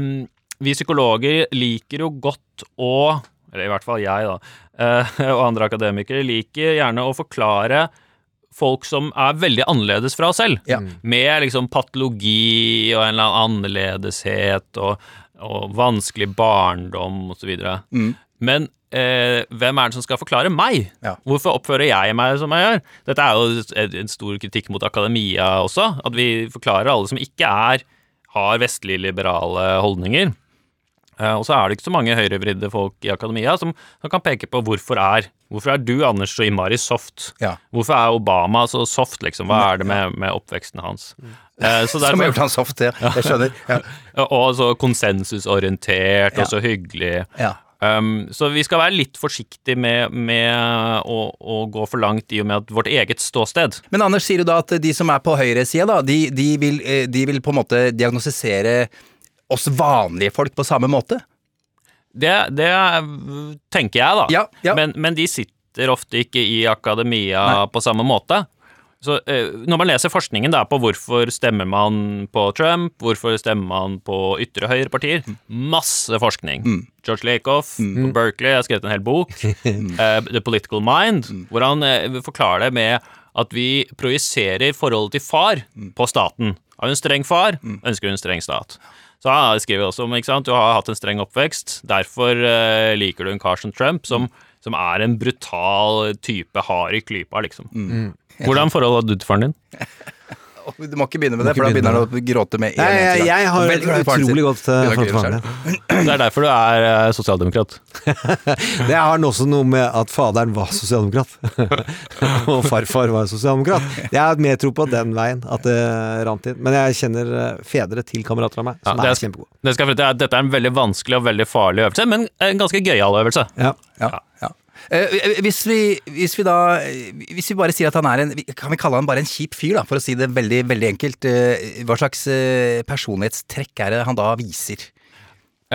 vi psykologer liker jo godt å Eller i hvert fall jeg, da, eh, og andre akademikere liker gjerne å forklare folk som er veldig annerledes fra oss selv. Med liksom patologi og en eller annen annerledeshet og, og vanskelig barndom osv. Men eh, hvem er det som skal forklare meg? Hvorfor oppfører jeg meg som jeg gjør? Dette er jo en- stor kritikk mot akademia også, at vi forklarer alle som ikke er har vestlige liberale holdninger. Eh, og så er det ikke så mange høyrevridde folk i akademia som, som kan peke på hvorfor er Hvorfor er du, Anders, så innmari soft? Hvorfor er Obama så soft, liksom? Hva er det med, med oppveksten hans? Eh, så Som har gjort han soft, ja. Jeg skjønner. Ja. og så konsensusorientert, Ja. og så hyggelig. Ja. Um, så vi skal være litt forsiktige med, med å, å gå for langt i og med at vårt eget ståsted. Men Anders, sier du da at de som er på høyresida, da, de, de, vil, eh, de vil på en måte diagnostisere oss vanlige folk på samme måte? Det, det tenker jeg, da. Men, men de sitter ofte ikke i akademia på samme måte. Så eh, Når man leser forskningen da på hvorfor stemmer man på Trump, hvorfor stemmer man på ytre høyre-partier Masse forskning. George Lakoff på Berkeley har skrevet en hel bok, uh, The Political Mind, hvor han uh, forklarer det med at vi projiserer forholdet til far på staten. Har du en streng far, ønsker du en streng stat. Så han skriver også om ikke sant, du har hatt en streng oppvekst, derfor uh, liker du en Carson Trump, som, som er en brutal type hard i klypa, liksom. Hvordan forholdet du til faren din? Du må ikke begynne med det, for da begynner du han å gråte med en Nei, jeg, gang. jeg har Veldig utrolig godt eh. Det er derfor du er eh, sosialdemokrat. Det har også noe med at faderen var sosialdemokrat. og farfar var sosialdemokrat. Jeg har mer tro på den veien, at det rant inn. Men jeg kjenner eh, fedre til kamerater av meg Ja, som det er er, kjempegode. det dette er en veldig vanskelig og veldig farlig øvelse, men en ganske gøyal øvelse. Ja. Ja, ja. Eh, hvis, vi, hvis vi da Hvis vi bare sier at han er en Kan vi kalle han bare en kjip fyr, da, for å si det veldig, veldig enkelt. Eh, Hva slags eh, personlighetstrekk er det han da viser?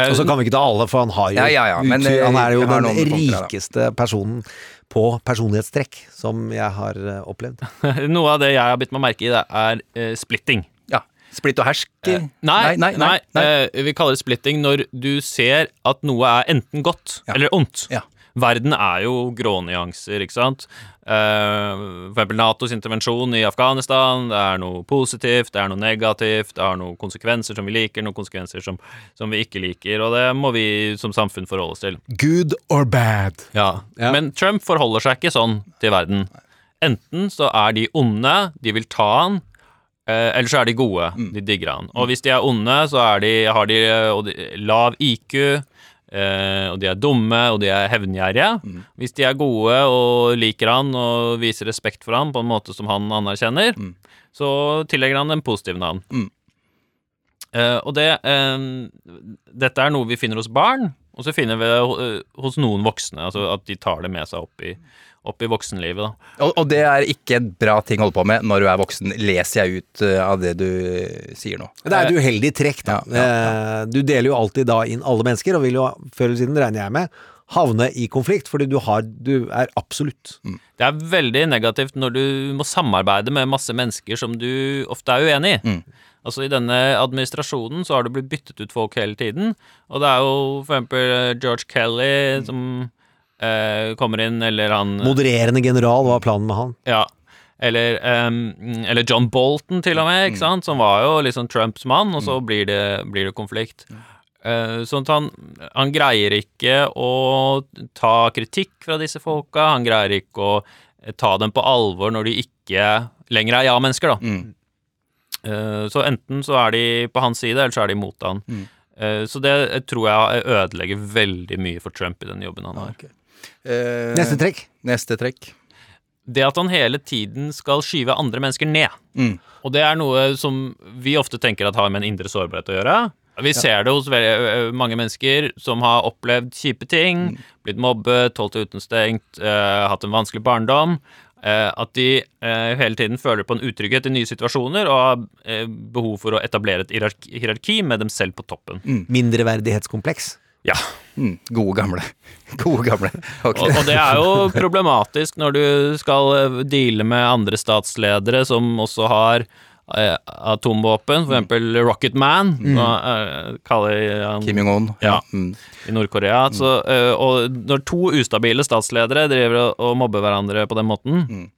Og så kan vi ikke ta alle, for han har jo Ja, ja, ja, men, Han er jo den rikeste personen på personlighetstrekk som jeg har eh, opplevd. Noe av det jeg har bitt meg merke i, det er uh, splitting. Ja. Splitt og hersk? Uh, nei, nei, nei, nei. Uh, vi kaller det splitting når du ser at noe er enten godt eller ondt. Ja. Verden er jo grånyanser, ikke sant. Uh, for eksempel Natos intervensjon i Afghanistan. Det er noe positivt, det er noe negativt, det har noen konsekvenser som vi liker, noen konsekvenser som, som vi ikke liker, og det må vi som samfunn forholde oss til. Good or bad? Ja. Ja. Men Trump forholder seg ikke sånn til verden. Enten så er de onde, de vil ta han, eh, eller så er de gode, de digger han. Og hvis de er onde, så er de, har de, eh, og de lav IQ, eh, og de er dumme, og de er hevngjerrige. Hvis de er gode og liker han og viser respekt for han på en måte som han anerkjenner, så tillegger han dem positive navn. Eh, og det uh, Dette er noe vi finner hos barn, og så finner vi det hos noen voksne. Altså at de tar det med seg opp i, opp i voksenlivet. Da. Og, og det er ikke en bra ting å holde på med når du er voksen, leser jeg ut eh, av det du eh, sier nå. Det er et uheldig trekk, da. Ja, ja, ja. Du deler jo alltid da inn alle mennesker, og vil jo før eller siden, regner jeg med, havne i konflikt, fordi du, har, du er absolutt. Det er veldig negativt når du må samarbeide med masse mennesker som du ofte er uenig i. Altså I denne administrasjonen så har det blitt byttet ut folk hele tiden. Og det er jo for eksempel eh, George Kelly som eh, kommer inn, eller han Modererende general, hva er planen med han? Ja. Eller, ehm, eller John Bolton, til og med, ikke sant? som var jo liksom Trumps mann, og så blir det, blir det konflikt. Eh, sånn at han, han greier ikke å ta kritikk fra disse folka, han greier ikke å eh, ta dem på alvor når de ikke lenger er ja-mennesker, da. Eh, så enten så er de på hans side, eller så er de mot han. Eh, så det eh, tror jeg ødelegger veldig mye for Trump i den jobben han har. Eh, Neste trekk. Neste trekk. det at han hele tiden skal skyve andre mennesker ned. Mm. Og det er noe som vi ofte tenker at har med en indre sårbarhet å gjøre. Vi ser det hos veldig, mange mennesker som har opplevd kjipe ting, blitt mobbet, holdt utenstengt, eh, hatt en vanskelig barndom. eh, at de eh, hele tiden føler på en utrygghet i nye situasjoner og har eh, behov for å etablere et hierarki, hierarki med dem selv på toppen. Mindreverdighetskompleks. Ja. Mm, gode gamle. Gode gamle. Okay. Og, og det er jo problematisk når du skal eh, deale med andre statsledere som også har eh, atomvåpen, for eksempel Rocket Man, Mm. Nå, eh, kaller han Kim Jong-un. Ja, Mm. i Nord-Korea. Så, eh, og når to ustabile statsledere driver og, og mobber hverandre på den måten Mm.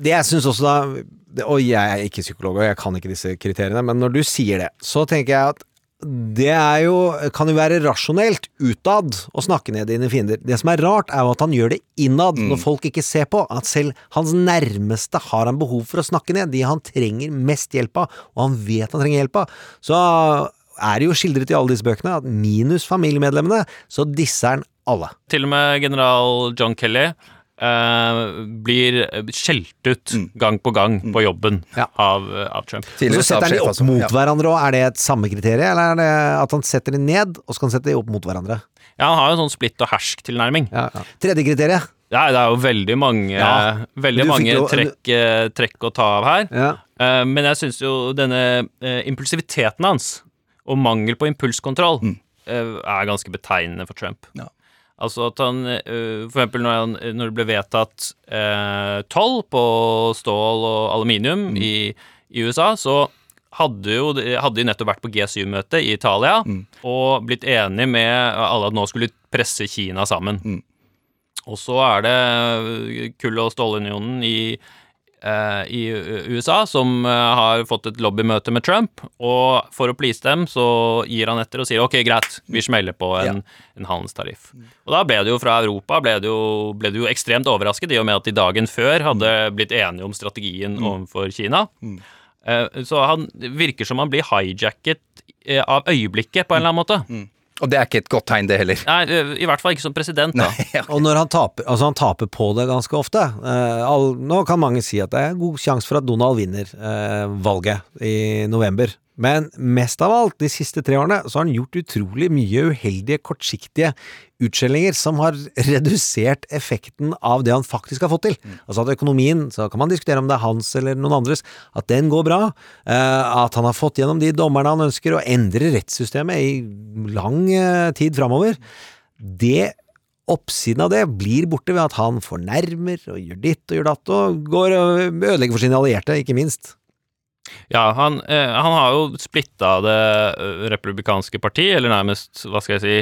Det jeg syns også da Og jeg er ikke psykolog, og jeg kan ikke disse kriteriene, men når du sier det, så tenker jeg at det er jo, kan jo være rasjonelt utad å snakke ned dine fiender. Det som er rart, er jo at han gjør det innad, når folk ikke ser på. At selv hans nærmeste har han behov for å snakke ned. De han trenger mest hjelp av, og han vet han trenger hjelp av. Så er det jo skildret i alle disse bøkene at minus familiemedlemmene, så disser han alle. Til og med general John Kelly eh, blir skjelt ut gang på gang på jobben av, av Trump. Tidligere så setter han de opp mot hverandre òg. Er det et samme kriterium, eller er det at han setter de ned, og så kan han sette de opp mot hverandre? Ja, han har jo en sånn splitt og hersk-tilnærming. Tredje kriteriet. Ja, det er jo veldig mange, Ja. veldig mange jo- trekk, eh, trekk å ta av her. Ja. Eh, men jeg syns jo denne uh, impulsiviteten hans, og mangel på impulskontroll, Mm. eh, er ganske betegnende for Trump. Altså at han eh, For eksempel når, han, når det ble vedtatt eh, toll på stål og aluminium i, i USA, så hadde jo de- hadde de nettopp vært på G7-møte i Italia og blitt enige med alle at nå skulle presse Kina sammen. Og så er det kull- og stålunionen i, i USA som eh, har fått et lobbymøte med Trump, og for å please dem så gir han etter og sier ok, greit, vi smeller på en, en handelstariff. Og da ble det jo fra Europa ble det jo, ble det jo ekstremt overrasket, i og med at de dagen før hadde blitt enige om strategien overfor Kina. Mm. Så han virker som han blir hijacket eh, av øyeblikket, på en eller annen måte. Og det er ikke et godt tegn, det heller. Nei, i hvert fall ikke som president, da. Og når han taper, altså han taper på det ganske ofte. Eh, all, nå kan mange si at det er god sjanse for at Donald vinner eh, valget i november. Men mest av alt, de siste tre årene, så har han gjort utrolig mye uheldige, kortsiktige utskjellinger som har redusert effekten av det han faktisk har fått til. Altså at økonomien, så kan man diskutere om det er hans eller noen andres, at den går bra. eh, at han har fått gjennom de dommerne han ønsker, og endrer rettssystemet i lang eh, tid framover. Det Oppsiden av det blir borte ved at han fornærmer og gjør ditt og gjør datt, og går og ødelegger for sine allierte, ikke minst. Ja, han, eh, han har jo splitta det eh, republikanske parti, eller nærmest, hva skal jeg si,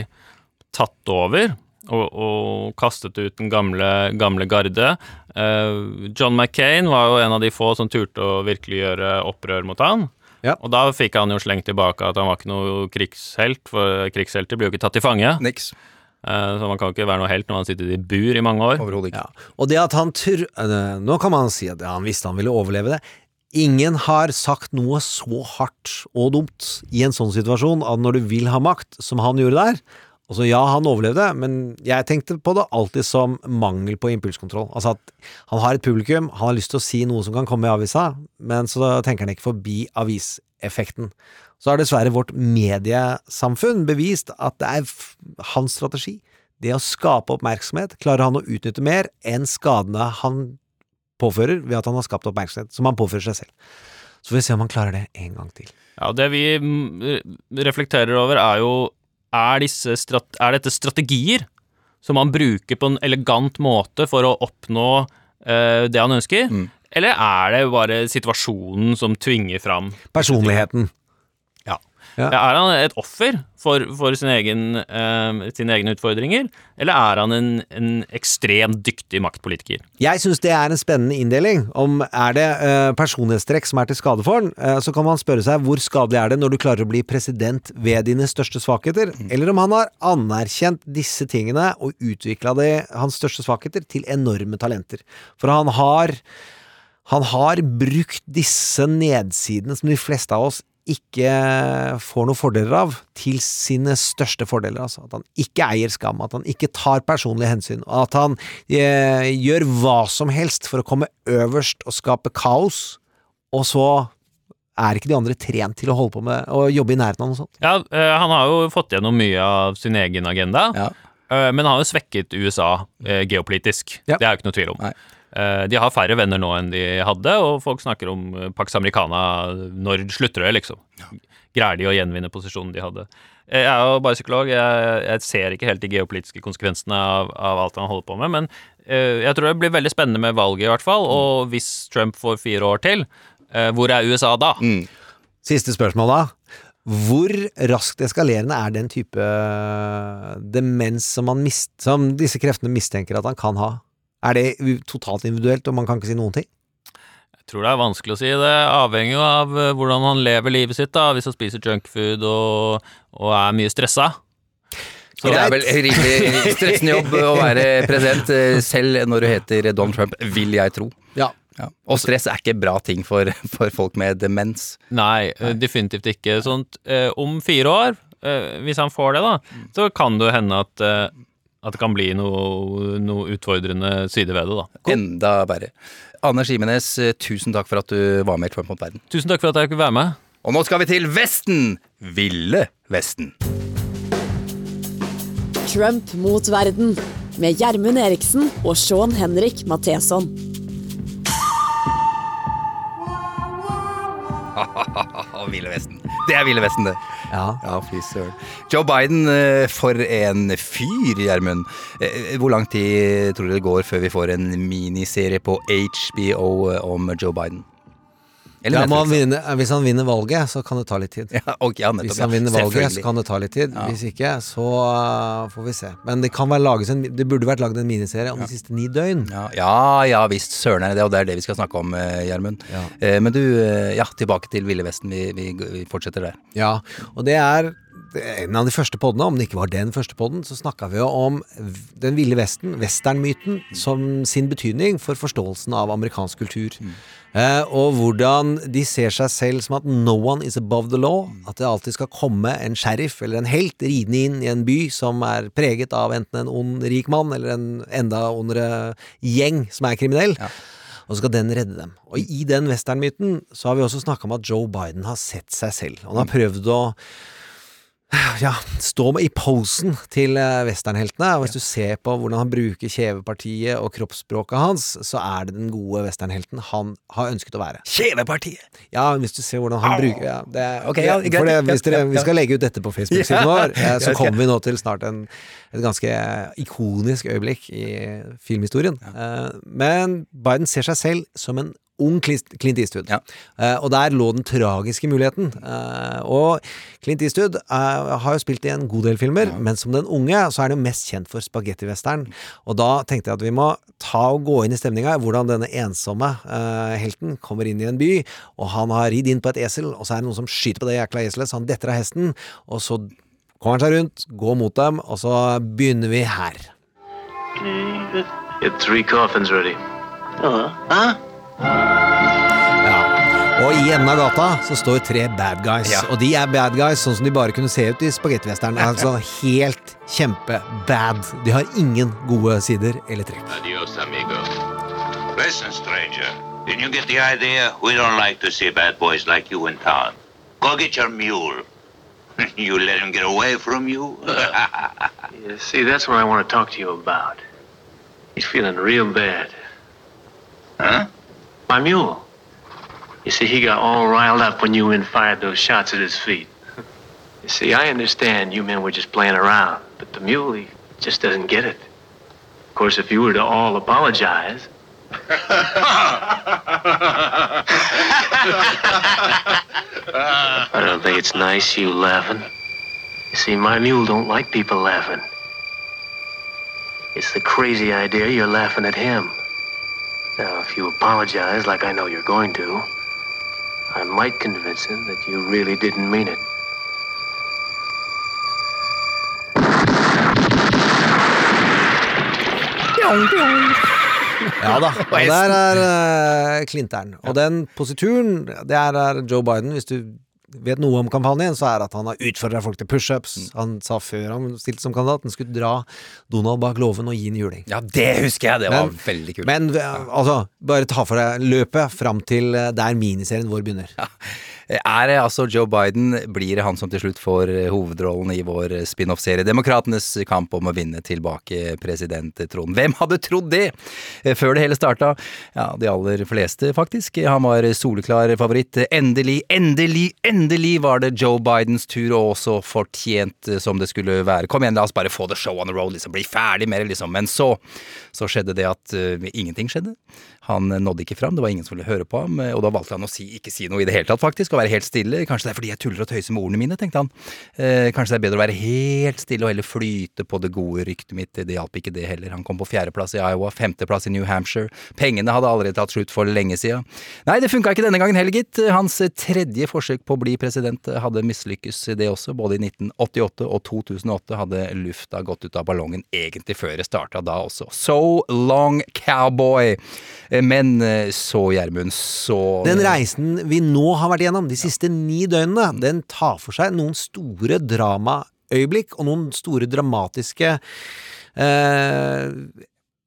tatt over. Og, og kastet ut den gamle, gamle garde. Eh, John McCain var jo en av de få som turte å virkelig gjøre opprør mot han. Og da fikk han jo slengt tilbake at han var ikke noe krigshelt, for krigshelter blir jo ikke tatt til fange. Niks. Eh, så man kan ikke være noe helt når man har sittet i bur i mange år. Overhodet ikke. Og det at han tr... eh, Nå kan man si at ja, han visste han ville overleve det. Ingen har sagt noe så hardt og dumt i en sånn situasjon at når du vil ha makt, som han gjorde der og så ja, han overlevde, men jeg tenkte på det alltid som mangel på impulskontroll. Altså at han har et publikum, han har lyst til å si noe som kan komme i avisa, men så tenker han ikke forbi aviseffekten. Så har dessverre vårt mediesamfunn bevist at det er hans strategi. Det å skape oppmerksomhet klarer han å utnytte mer enn skadene han påfører ved at han har skapt oppmerksomhet, som han påfører seg selv. Så får vi se om han klarer det en gang til. Ja, det vi mm, reflekterer over, er jo er, disse strat er dette strategier som han bruker på en elegant måte for å oppnå uh, det han ønsker? Eller er det bare situasjonen som tvinger fram Personligheten. Ja. Er han et offer for, for sin egen, eh, sine egne utfordringer, eller er han en, en ekstremt dyktig maktpolitiker? Jeg syns det er en spennende inndeling. Om er det eh, personlighetstrekk som er til skade for han, eh, så kan man spørre seg hvor skadelig er det når du klarer å bli president ved dine største svakheter, eller om han har anerkjent disse tingene og utvikla hans største svakheter til enorme talenter. For han har han har brukt disse nedsidene som de fleste av oss ikke får noen fordeler av, til sine største fordeler. Altså. At han ikke eier skam, at han ikke tar personlige hensyn, og at han eh, gjør hva som helst for å komme øverst og skape kaos, og så er ikke de andre trent til å holde på med å jobbe i nærheten av noe sånt. Ja, eh, han har jo fått gjennom mye av sin egen agenda, Ja. men han har jo svekket USA eh, geopolitisk. Det er jo ikke noe tvil om. Eh, de har færre venner nå enn de hadde, og folk snakker om eh, Pax Americana. Når slutter det, liksom? Greier de å gjenvinne posisjonen de hadde? Eh, Jeg er jo bare psykolog, jeg, jeg ser ikke helt de geopolitiske konsekvensene av, av alt han holder på med, men eh, jeg tror det blir veldig spennende med valget, i hvert fall. Og hvis Trump får fire år til, eh, hvor er USA da? Siste spørsmål da. Hvor raskt eskalerende er den type eh, demens som, man mist, som disse kreftene mistenker at han kan ha? Er det totalt individuelt, og man kan ikke si noen ting? Jeg tror det er vanskelig å si. Det avhenger jo av eh, hvordan han lever livet sitt. da, Hvis han spiser junkfood og, og er mye stressa. Så det er vel en rimelig stressende jobb å være president, eh, selv når du heter Donald Trump, vil jeg tro. Ja. Og stress er ikke bra ting for, for folk med demens. Nei, Nei, definitivt ikke. Sånt, eh, om fire år, eh, hvis han får det, da, så kan det jo hende at, eh, at det kan bli noe, noe utfordrende side ved det, da. Enda verre. Anders Jimenez, eh, tusen takk for at du var med i Trump mot verden. Tusen takk for at jeg kunne være med. Og nå skal vi til Vesten! Ville Vesten. Trump mot verden med Gjermund Eriksen og Sean Henrik Matheson. Ville Vesten. Det er Ville Vesten, det. Ja, fy søren. Joe Biden, eh, for en fyr, Gjermund. Eh, Hvor lang tid tror du det går før vi får en miniserie på HBO om Joe Biden? Eller Ja, Netflix, hvis han vinner valget, så kan det ta litt tid. Ja, okay, ja, nettopp, hvis han vinner valget, så kan det ta litt tid. Hvis ikke, så uh, får vi se. Men det kan være lages en Det burde vært laget en miniserie om de siste ni døgn. Ja, ja, ja visst, søren er det og det er det vi skal snakke om, eh, Gjermund. Uh, Men du, uh, ja, tilbake til Ville Vesten. Vi, vi, vi fortsetter der. Ja, og det er en av de første poddene, om det ikke var den første podden, så snakka vi jo om den ville vesten, westernmyten, som sin betydning for forståelsen av amerikansk kultur. Eh, og hvordan de ser seg selv som at no one is above the law. At det alltid skal komme en sheriff eller en helt ridende inn i en by som er preget av enten en ond rik mann eller en enda ondere gjeng som er kriminell. Og så skal den redde dem. Og i den westernmyten så har vi også snakka om at Joe Biden har sett seg selv. Han har prøvd å ja, stå med i posen til eh, westernheltene. Og hvis du ser på hvordan han bruker kjevepartiet og kroppsspråket hans, så er det den gode westernhelten han har ønsket å være. Kjevepartiet! Ja, hvis du ser hvordan han bruker ja, det, okay, ja, for det, Hvis dere, ja, ja. vi skal legge ut dette på Facebook-siden Ja, vår, eh, så kommer vi nå til snart en, et ganske ikonisk øyeblikk i filmhistorien. Eh, Men Biden ser seg selv som en ung Clint Eastwood. Eastwood. Uh, og der lå den tragiske muligheten. Uh, og Clint Eastwood uh, har jo spilt i en god del filmer, men som den unge så er han jo mest kjent for spagettivestern. Og da tenkte jeg at vi må ta og gå inn i stemninga, hvordan denne ensomme eh, helten kommer inn i en by, og han har ridd inn på et esel, og så er det noen som skyter på det jækla eselet, så han detter av hesten, og så kommer han seg rundt, går mot dem, og så begynner vi her. Get three coffins ready. Uh, huh? Og i enden av gata så står tre bad guys. Ja. Og de er bad guys sånn som de bare kunne se ut i spagettivesteren. Altså helt kjempe-bad. De har ingen gode sider eller trekk. Adios, amigo. Listen, stranger. Did you get the idea? We don't like to see bad boys like you in town. Go get your mule. you let him get away from you? Yeah, see, that's what I want to talk to you about. He's feeling real bad. Huh? My mule. You see, he got all riled up when you men fired those shots at his feet. You see, I understand you men were just playing around, but the mule, he just doesn't get it. Of course, if you were to all apologize. I don't think it's nice you laughing. You see, my mule don't like people laughing. It's the crazy idea you're laughing at him. Now, if you apologize like I know you're going to, I might convince him that you really didn't mean it. Ja da. Og der er uh, Klinteren. Og den posituren, det er, er Joe Biden. Hvis du vet noe om kampanjen, så er at han har utfordra folk til pushups. Han sa før han stilte som kandidat, han skulle dra Donald bak låven og gi en juling. Ja, det husker jeg! Det var Men- veldig kult. Men altså, bare ta for deg løpet fram til uh, der miniserien vår begynner. Er det altså Joe Biden, blir det han som til slutt får eh, hovedrollen i vår eh, spin-off-serie Demokratenes kamp om å vinne tilbake presidenttronen? Hvem hadde trodd det? Eh, Før det hele starta, ja, de aller fleste faktisk. Han var soleklar favoritt. Endelig, endelig, endelig var det Joe Bidens tur, og også fortjent som det skulle være. Kom igjen, la oss bare få the show on the road, liksom. Bli ferdig med det, liksom. Men så, så skjedde det at uh, ingenting skjedde. Han nådde ikke fram, det var ingen som ville høre på ham, og da valgte han å si, ikke si noe i det hele tatt, faktisk, og være helt stille. Kanskje det er fordi jeg tuller og tøyser med ordene mine, tenkte han. Eh, kanskje det er bedre å være helt stille og heller flyte på det gode ryktet mitt. Det hjalp ikke det heller. Han kom på fjerdeplass i Iowa, femteplass i New Hampshire. Pengene hadde allerede tatt slutt for lenge siden. Nei, det funka ikke denne gangen heller, gitt. Hans tredje forsøk på å bli president hadde mislykkes, det også. Både i 1988 og 2008 hadde lufta gått ut av ballongen egentlig før det starta da også. So long, cowboy! Men eh, så, Gjermund, så Den reisen vi nå har vært igjennom, de siste ni døgnene, den tar for seg noen store dramaøyeblikk og noen store dramatiske eh,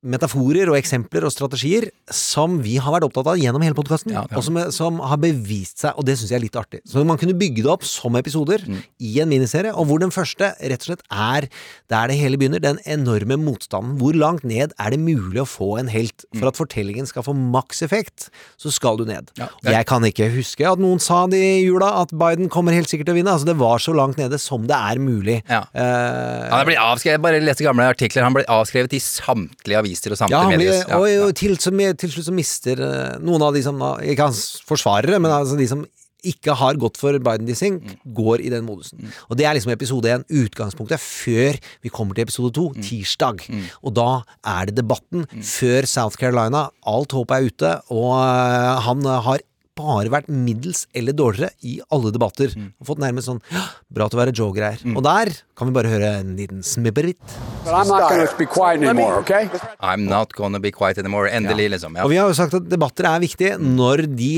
metaforer og eksempler og strategier som vi har vært opptatt av gjennom hele podkasten, Ja, ja. og som, som har bevist seg, og det syns jeg er litt artig. Så man kunne bygge det opp som episoder Mm. i en miniserie, og hvor den første rett og slett er der det hele begynner, den enorme motstanden. Hvor langt ned er det mulig å få en helt? Mm. For at fortellingen skal få maks effekt, så skal du ned. Ja. Jeg kan ikke huske at noen sa det i jula, at Biden kommer helt sikkert til å vinne. Altså, det var så langt nede som det er mulig. Ja. Uh, Han blir avskrevet, bare leste gamle artikler, han ble avskrevet i samtlige aviser og Ja, samtlige han blir, medier. og, og til, som, til slutt så mister eh, noen av de som Ikke hans forsvarere, men altså de som ikke har gått for Biden-dissing, går i den modusen. Og det er liksom episode én, utgangspunktet, før vi kommer til episode to, tirsdag. Og da er det debatten før South Carolina. Alt håp er ute, og eh, han eh, har bare vært middels eller dårligere i alle debatter. Og fått nærmest sånn «Ja, Bra til å være Joe-greier. Og der kan vi bare høre en liten smibberitt? I'm not gonna be quiet anymore, okay? I'm not gonna be quiet anymore. Endelig, liksom. Ja. Og vi har jo sagt at debatter er viktige. Når de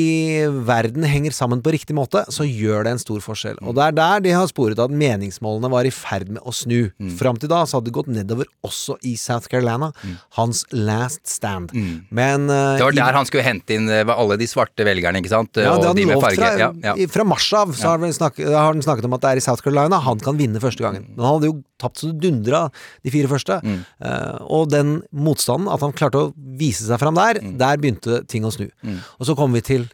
verden henger sammen på riktig måte, så gjør det en stor forskjell. Og det er der de har sporet at meningsmålene var i ferd med å snu. Fram til da så hadde det gått nedover også i South Carolina. Hans last stand. Men uh, Det var i- der han skulle hente inn eh, alle de svarte velgerne, ikke sant? ja, det og hadde de han med lovt farge. fra, Ja, ja. fra mars av. Så har, snakket, har han snakket om at det er i South Carolina han kan vinne første gangen. Men han hadde jo tapt så det dundra de fire første. Mm. Uh, og den motstanden, at han klarte å vise seg fram der, Mm. der begynte ting å snu. Og så kommer vi til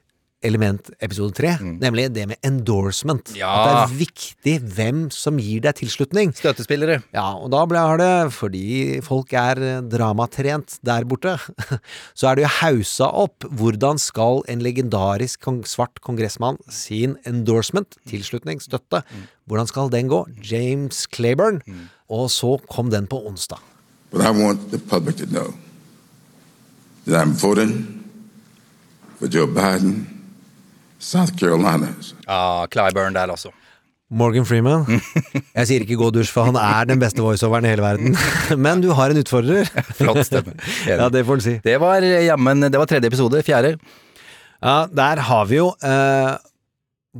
element episode tre, nemlig det med endorsement. Mm. Ja. At det er viktig hvem som gir deg tilslutning. Støttespillere. Ja, og da ble det, fordi folk er eh, dramatrent der borte, så er det jo hausa opp hvordan skal en legendarisk kong, svart kongressmann sin endorsement, tilslutning, støtte, hvordan skal den gå? James Claiborne. Og så kom den på onsdag. But I want the public to know that I'm voting for Joe Biden, South Carolina. Ja, Clyburn der, altså. Morgan Freeman. Jeg sier ikke gå dusj, for han er den beste voiceoveren i hele verden. Men du har en utfordrer. Flott stemme. Ja, det får du si. Det var eh, jammen Det var tredje episode. Fjerde. Ja, der har vi jo eh,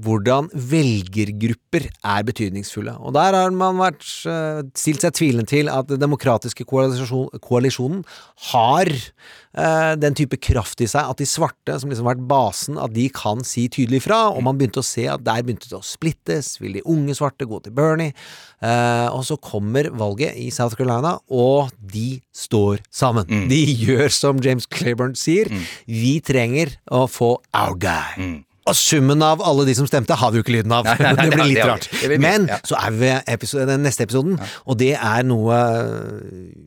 hvordan velgergrupper er betydningsfulle. Og der har man vært, eh, stilt seg tvilende til at den demokratiske koalisjon, koalisjonen har eh, den type kraft i seg at de svarte, som liksom har vært basen, at de kan si tydelig fra. Og man begynte å se at der begynte det å splittes. Vil de unge svarte gå til Bernie? Eh, og så kommer valget i South Carolina, og de står sammen. De gjør som James Claiborne sier. Vi trenger å få our guy. Og summen av alle de som stemte, har vi jo ikke lyden av. Nei, nei, nei, det blir litt rart. Blir mye, Men ja. så er vi ved episode, den neste episoden, og det er noe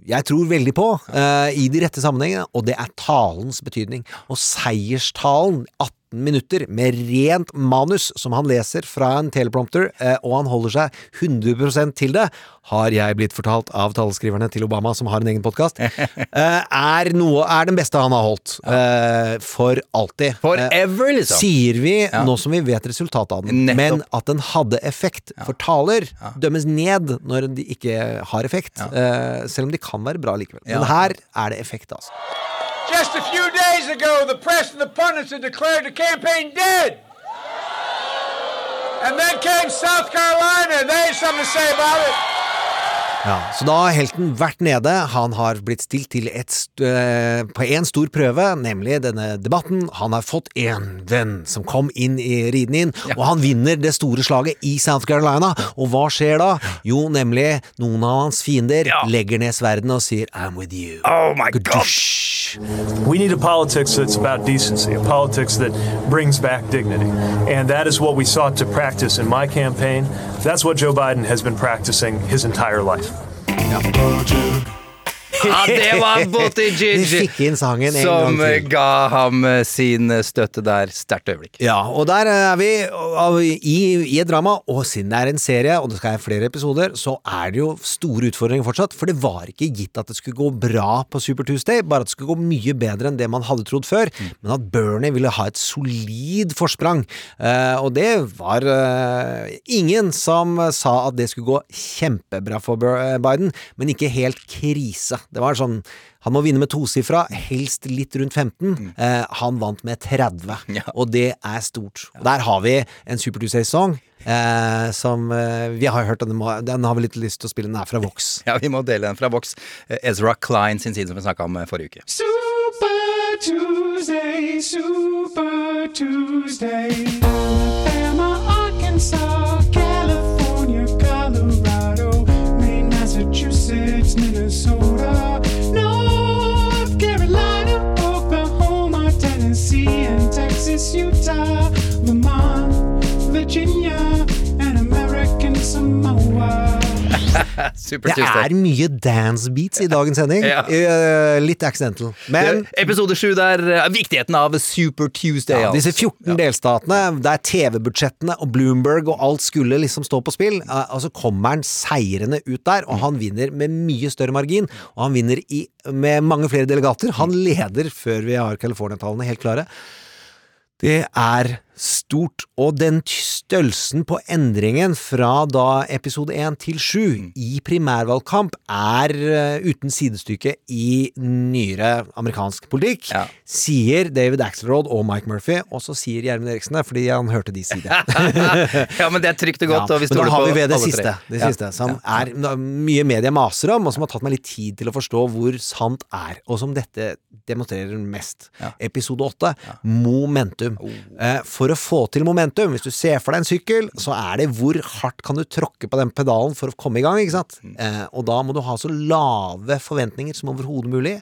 jeg tror veldig på uh, i de rette sammenhengene, og det er talens betydning. Og seierstalen, 18 minutter med rent manus som han leser fra en teleprompter, eh, og han holder seg 100% til det, har jeg blitt fortalt av taleskriverne til Obama, som har en egen podkast, er, noe- er den beste han har holdt. eh, for alltid. Forever, Eh, liksom. Sier vi, Ja. nå som vi vet resultatet av den. Nettopp. Men at den hadde effekt. For taler dømmes ned når de ikke har effekt, eh, selv om de kan være bra likevel. Ja. Men her er det effekt, altså. Just a few ago, the press and the pundits had declared the campaign dead. And then came South Carolina, and they had something to say about it. Ja, så da har helten vært nede. Han har blitt stilt til et st eh, på en stor prøve, nemlig denne debatten. Han har fått en venn som kom inn i riden inn, og han vinner det store slaget i South Carolina. Og hva skjer da? Jo, nemlig noen av hans fiender legger ned sverdene og sier I'm with you. Oh my god! We need a politics that's about decency, a politics that brings back dignity. And that is what we sought to practice in my campaign. That's what Joe Biden has been practicing his entire life. Apple Juke. Ja, det var Buttigieg! Vi fikk inn sangen en Som gang eh, ga ham eh, sin støtte der. Sterkt øyeblikk. Ja, og der er vi i, i et drama, og siden det er en serie, og det skal være flere episoder, så er det jo store utfordringer fortsatt, for det var ikke gitt at det skulle gå bra på Super Tuesday, bare at det skulle gå mye bedre enn det man hadde trodd før, men at Bernie ville ha et solid forsprang. Eh, og det var eh, ingen som sa at det skulle gå kjempebra for Biden, men ikke helt krise. Det var sånn Han må vinne med tosifra, helst litt rundt 15. Eh, han vant med 30, og det er stort. Og Der har vi en Super Tuesday-song. Eh, som eh, vi har hørt, den, må, den har vi litt lyst til å spille. Den er fra Vox. Ja, vi må dele den fra Vox. Eh, Ezra Klein sin side, som vi snakka om eh, forrige uke. Super Tuesday, Super Tuesday. Alabama, Arkansas, Massachusetts, Minnesota, North Carolina, Oklahoma, Tennessee, and Texas, Utah, Vermont, Virginia, Super Det er mye dance beats i dagens sending. Ja. uh, litt accidental. Men Det- Episode sju der uh, viktigheten av Super Tuesday. Ja, disse altså. 14 delstatene, der TV-budsjettene og Bloomberg og alt skulle liksom stå på spill, Uh, og så kommer han seirende ut der, og han vinner med mye større margin, og han vinner i, med mange flere delegater. Han leder før vi har California-tallene helt klare. Det er stort, og den størrelsen på endringen fra da episode 1 til 7 i primærvalgkamp er uh, uten sidestykke i nyere amerikansk politikk, sier David Axelrod og Mike Murphy, og så sier Gjermund Eriksen det fordi han hørte de si det. ja, men det er trygt og godt, og vi men da har vi ved det siste, det Ja. siste som er mye media maser om, og som har tatt meg litt tid til å forstå hvor sant er, og som dette demonstrerer mest. Episode åtte, momentum. Oh. Uh, for å få til momentum, hvis du ser for deg en sykkel, så er det hvor hardt kan du tråkke på den pedalen for å komme i gang, ikke sant? Mm. Eh, og da må du ha så lave forventninger som overhodet mulig,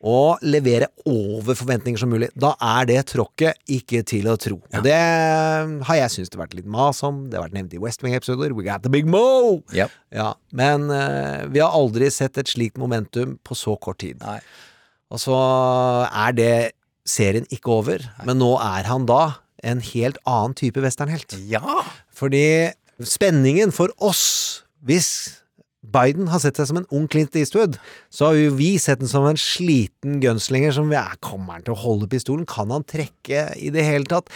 og levere over forventninger som mulig. Da er det tråkket ikke til å tro. Og det har jeg syntes det har vært litt mas om. Det har vært nevnt i West Wing-episoder. We got the big mo! Yep. Ja, men eh, vi har aldri sett et slikt momentum på så kort tid. Og så er det serien ikke over, men nå er han da en helt annen type westernhelt. Ja! Fordi spenningen for oss, hvis Biden har sett seg som en ung Clint Eastwood, så har jo vi sett den som en sliten gunslinger som ja, Kommer han til å holde pistolen? Kan han trekke i det hele tatt?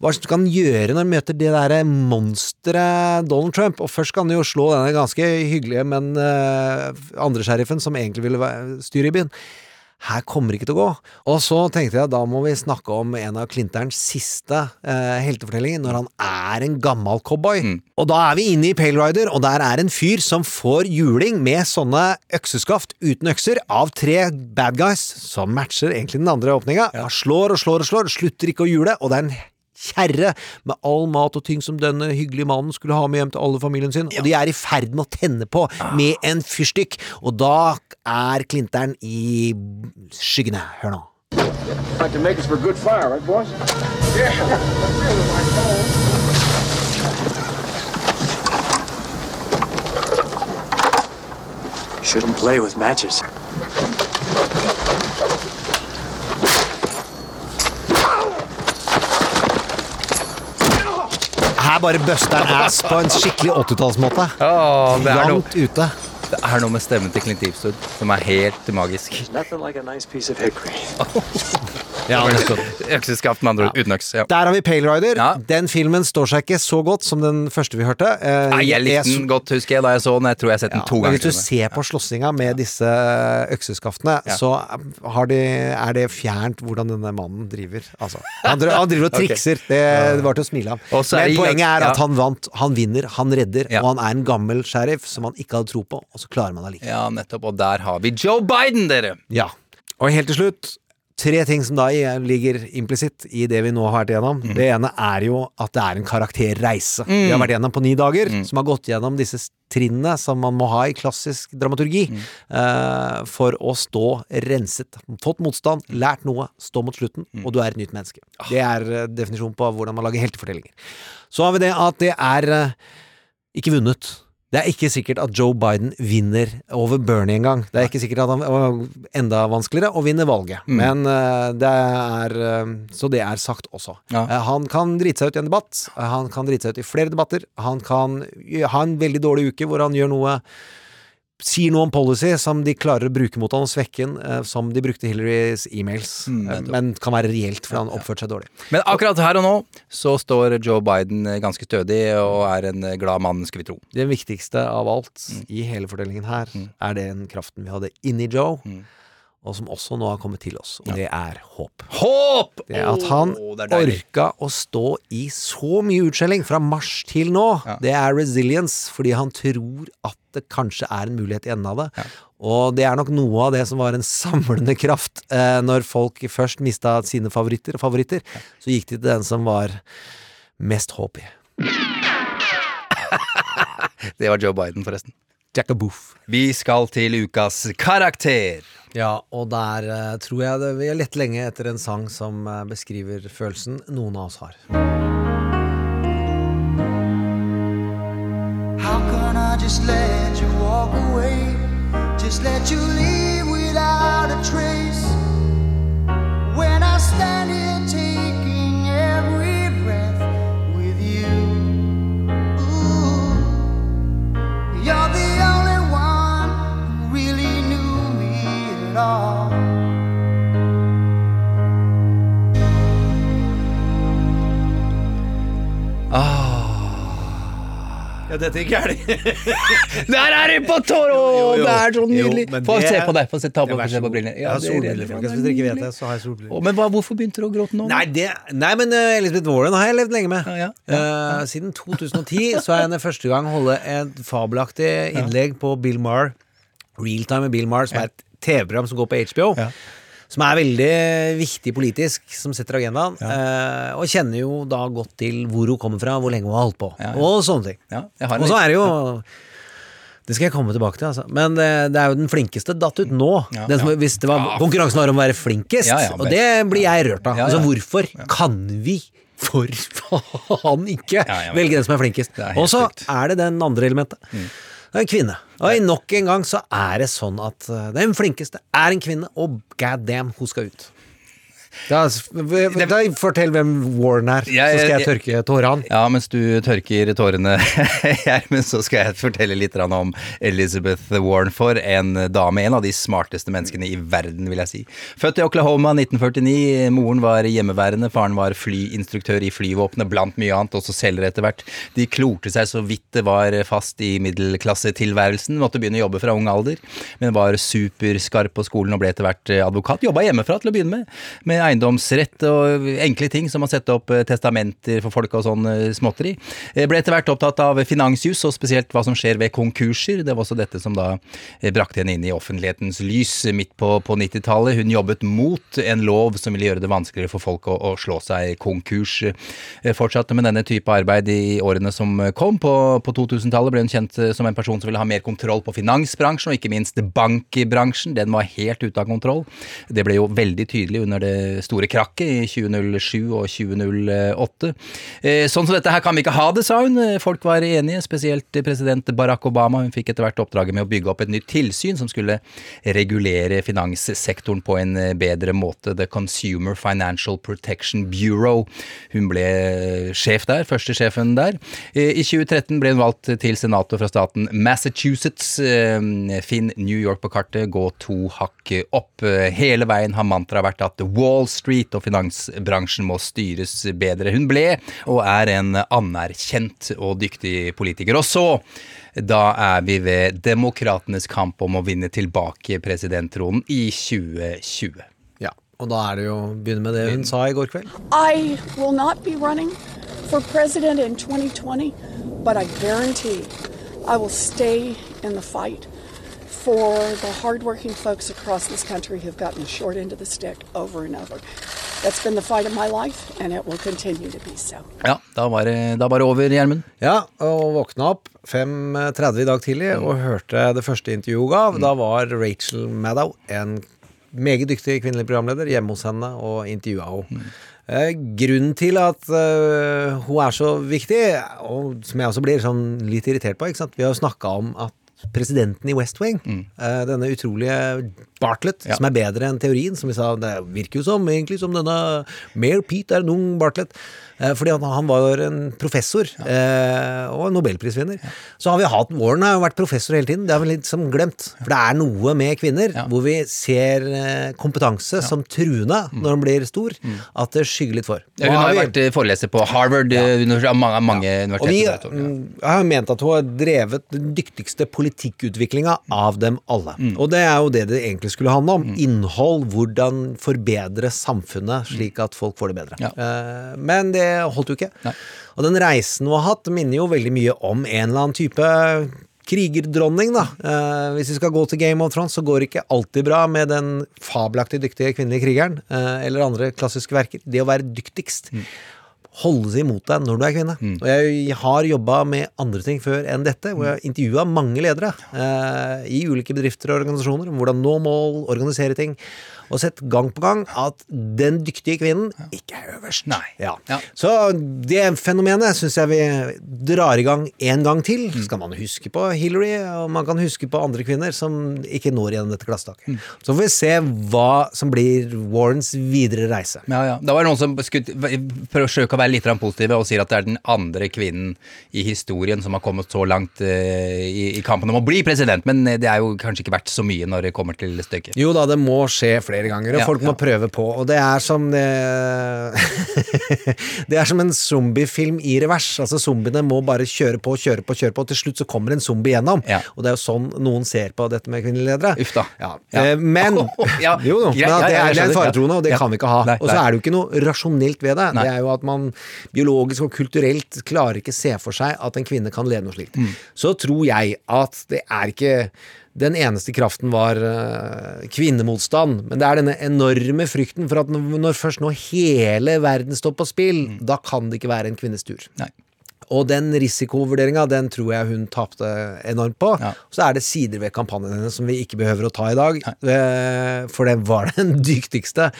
Hva skal han gjøre når han møter det derre monsteret Donald Trump? Og først kan han jo slå denne ganske hyggelige, men uh, andre sheriffen som egentlig ville styre i byen. Her kommer det ikke til å gå. Og så tenkte jeg da må vi snakke om en av Clinterns siste eh, heltefortellinger, når han er en gammel cowboy. Og da er vi inne i Pale Rider, og der er en fyr som får juling med sånne økseskaft uten økser av tre bad guys, som matcher egentlig den andre åpninga. Han slår og slår og slår, slutter ikke å jule, og det er en kjerre med all mat og ting som denne hyggelige mannen skulle ha med hjem til alle familien sin, og de er i ferd med å tenne på med en fyrstikk, og da er Klinteren i skyggene. Hør nå. Like to make us for good fire, right, boys? Yeah. Really like home. Shouldn't play with matches. Her bare buster han ass på en skikkelig 80-tallsmåte. Oh, det er noe- Langt ute. Det er noe med stemmen til Clint Eastwood som er helt magisk. Nothing like a nice piece of hickory. Ja. Økseskaft, med andre ord. Uten øks. Ja. Der har vi Pale Rider. Den filmen står seg ikke så godt som den første vi hørte. Eh, Nei, jeg likte den godt, husker jeg, da jeg så den. Jeg tror jeg har sett den to ganger. hvis du ser på slåssinga med disse økseskaftene, Ja. så har de, er det fjernt hvordan denne mannen driver. Altså, han, driver han driver og trikser. Det, det var til å smile av. Men det- poenget er at han vant. Han vinner, han redder, og han er en gammel sheriff som han ikke hadde tro på, og så klarer man det likevel. Ja, nettopp. Og der har vi Joe Biden, dere! Ja. Og helt til slutt, tre ting som da ligger implisitt i det vi nå har vært igjennom. Det ene er jo at det er en karakterreise. Vi har Mm. vært igjennom på ni dager, som har gått gjennom disse trinnene som man må ha i klassisk dramaturgi uh, for å stå renset. Fått motstand, lært noe, stå mot slutten, og du er et nytt menneske. Det er eh, definisjonen på hvordan man lager heltefortellinger. Så har vi det at det er uh, ikke vunnet. Det er ikke sikkert at Joe Biden vinner over Bernie engang. Det er ikke sikkert at han og enda vanskeligere å vinne valget. Mm. Men uh, det er uh, Så det er sagt også. Ja. Uh, han kan drite seg ut i en debatt. Han kan drite seg ut i flere debatter. Han kan ha en veldig dårlig uke hvor han gjør noe sier noe om policy som de klarer å bruke mot han og svekke han, eh, som de brukte Hillarys e-mails, Mm, eh, men kan være reelt fordi han oppførte seg dårlig. Men akkurat her og nå så står Joe Biden eh, ganske stødig og er en glad mann, skal vi tro. Det viktigste av alt i hele fortellingen her, er den kraften vi hadde inni Joe, og som også nå har kommet til oss, og det er håp. Håp! Det at han oh, det orka å stå i så mye utskjelling fra mars til nå. Det er resilience, fordi han tror at det kanskje er en mulighet i enden av det. Og det er nok noe av det som var en samlende kraft eh, når folk først mista sine favoritter, favoritter. Så gikk de til den som var mest håp i. Det var Joe Biden, forresten. Jackaboof. Vi skal til ukas karakter. Ja, og der uh, tror jeg det, vi har lett lenge etter en sang som uh, beskriver følelsen noen av oss har. How can I just let you walk away? Just let you leave without a trace. When I stand here Ja, dette gikk gærent. Der er det på tårå! Det er så nydelig. Få se på deg. Få se, ta på, Ja, se så på brillene. brillene. Jeg har er solbriller, folkens. Hvis dere ikke vet det, så har jeg solbriller. Oh, Men hva, hvorfor begynte du å gråte nå? Nei, det, nei men uh, Elisabeth Warren har jeg levd lenge med. Eh, siden 2010 så har jeg den første gang holde et fabelaktig innlegg på Bill Maher. Realtime med Bill Maher, som er et TV-program som går på HBO. Som er veldig viktig politisk, som setter agendaen. eh, og kjenner jo da godt til hvor hun kommer fra, hvor lenge hun har holdt på. Ja, ja. Og sånne ting. Ja, og så er det jo det skal jeg komme tilbake til, altså. Men det, det er jo den flinkeste datt ut nå. Ja, den som, ja. hvis det var, konkurransen var om å være flinkest, Ja, ja, og det blir jeg rørt av. Ja, ja. Altså, hvorfor kan vi for faen ikke Ja, ja, velge den som er flinkest? Og så. Mm. er det den andre elementet. Det er en kvinne. Og nok en gang så er det sånn at uh, den flinkeste er en kvinne, og god damn, hun skal ut. Da, da Fortell hvem Warren er, så skal jeg- tørke tårene. Ja, mens du tørker tårene, Gjermund, så skal jeg fortelle litt om Elizabeth Warren. For en dame. En av de smarteste menneskene i verden, vil jeg si. Født i Oklahoma 1949. Moren var hjemmeværende. Faren var flyinstruktør i flyvåpenet, blant mye annet, også selger etter hvert. De klorte seg så vidt det var fast i middelklassetilværelsen. Måtte begynne å jobbe fra ung alder, men var superskarp på skolen og ble etter hvert advokat. Jobba hjemmefra til å begynne med, med eiendomsrett og enkle ting som å sette opp eh, testamenter for folk og sånn eh, småtteri. Eh, Ble etter hvert opptatt av finansjus, og spesielt hva som skjer ved konkurser. Det var også dette som da brakte henne inn i offentlighetens lys midt på, på 90-tallet. Hun jobbet mot en lov som ville gjøre det vanskeligere for folk å, å slå seg konkurs. Fortsatte med denne type arbeid i årene som kom. På, på 2000-tallet ble hun kjent som en person som ville ha mer kontroll på finansbransjen, og ikke minst bankbransjen. Den var helt ute av kontroll. Det ble jo veldig tydelig under det store krakket i 2007 og 2008. Eh, Sånn som dette her kan vi ikke ha det, sa hun. Eh, Folk var enige, spesielt president Barack Obama. Hun fikk etter hvert oppdraget med å bygge opp et nytt tilsyn som skulle regulere finanssektoren på en eh, bedre måte. The Consumer Financial Protection Bureau. Hun ble sjef der, første sjefen der. I 2013 ble hun valgt til senator fra staten Massachusetts. Finn New York på kartet, gå to hakk opp. Hele veien har mantraet vært at the Wall Street og finansbransjen må styres bedre. Hun ble, og er en anerkjent og dyktig politiker. Og så, da er vi ved demokratenes kamp om å vinne tilbake presidenttronen i 2020. Ja, og da er det jo å begynne med det hun sa i går kveld. I will not be running for president in 2020, but I guarantee I will stay in the fight for the hardworking folks across this country who've gotten the short end of the stick over and over. That's been the fight of my life, and it will continue to be so. Ja, da var det, da var det over, Gjermund. Ja, og våkna opp 5.30 i dag tidlig og hørte det første intervjuet hun ga. Da var Rachel Maddow, en meget dyktig kvinnelig programleder, hjemme hos henne og intervjua henne. Eh, grunnen til at eh, hun er så viktig, og som jeg også blir sånn litt irritert på ikke sant? Vi har jo snakka om at presidenten i West Wing, mm. denne utrolige Bartlett, Ja. som er bedre enn teorien. Som vi sa, det virker jo som egentlig som denne Mayor Pete er en ung Bartlett. Eh, fordi han, han var en professor eh, og nobelprisvinner. Så har vi hatt Warren har jo vært professor hele tiden. Det har vi liksom glemt. For det er noe med kvinner hvor vi ser eh, kompetanse som truende når de blir stor, at det skygger litt for. Ja, hun har jo vært foreleser på Harvard, mange, mange og vi, universiteter. vet du. mm, har ment at hun har drevet den dyktigste politikkutviklinga av dem alle. Mm. Og det er jo det det egentlig skulle handle om. Innhold, hvordan forbedre samfunnet slik at folk får det bedre. Eh, men det holdt jo ikke. Og den reisen hun har hatt, minner jo veldig mye om en eller annen type krigerdronning, da. Eh, hvis vi skal gå til Game of Thrones, så går det ikke alltid bra med den fabelaktig dyktige kvinnelige krigeren, eh, eller andre klassiske verker. Det å være dyktigst holde seg imot deg når du er kvinne. Og jeg har jobba med andre ting før enn dette, hvor jeg har intervjua mange ledere eh, i ulike bedrifter og organisasjoner om hvordan nå mål, organisere ting, og sett gang på gang at den dyktige kvinnen ikke er øverst. Ja. Så det fenomenet syns jeg vi drar i gang en gang til. Mm. skal man huske på Hillary, og man kan huske på andre kvinner som ikke når igjen dette glasstaket. Så får vi se hva som blir Warrens videre reise. Ja, ja. Da var det noen som skulle forsøke å være litt positive og sier at det er den andre kvinnen i historien som har kommet så langt eh, i, i kampen om å bli president, men eh, det er jo kanskje ikke verdt så mye når det kommer til stykket. Jo da, det må skje flere ganger, og Ja, folk må ja. prøve på. Og det er som det Det er som en zombiefilm i revers. Altså Zombiene må bare kjøre på, kjøre på, kjøre på, og til slutt så kommer en zombie gjennom. Og det er jo sånn noen ser på dette med kvinnelige ledere. Uff da. Ja. Ja. Eh, Men Ja, Jo, greit, men ja, det er, en er faretroende, og det Ja. kan vi ikke ha. Nei, Og så er det jo ikke noe rasjonelt ved det. Nei. Det er jo at man biologisk og kulturelt klarer ikke se for seg at en kvinne kan lede noe slikt. Mm. Så tror jeg at det er ikke den eneste kraften var eh, kvinnemotstand, men det er denne enorme frykten for at når først nå hele verden står på spill, da kan det ikke være en kvinnes tur. Nei. Og den risikovurderinga, den tror jeg hun tapte enormt på. Så er det sider ved kampanjen hennes som vi ikke behøver å ta i dag, Nei. for det var den dyktigste,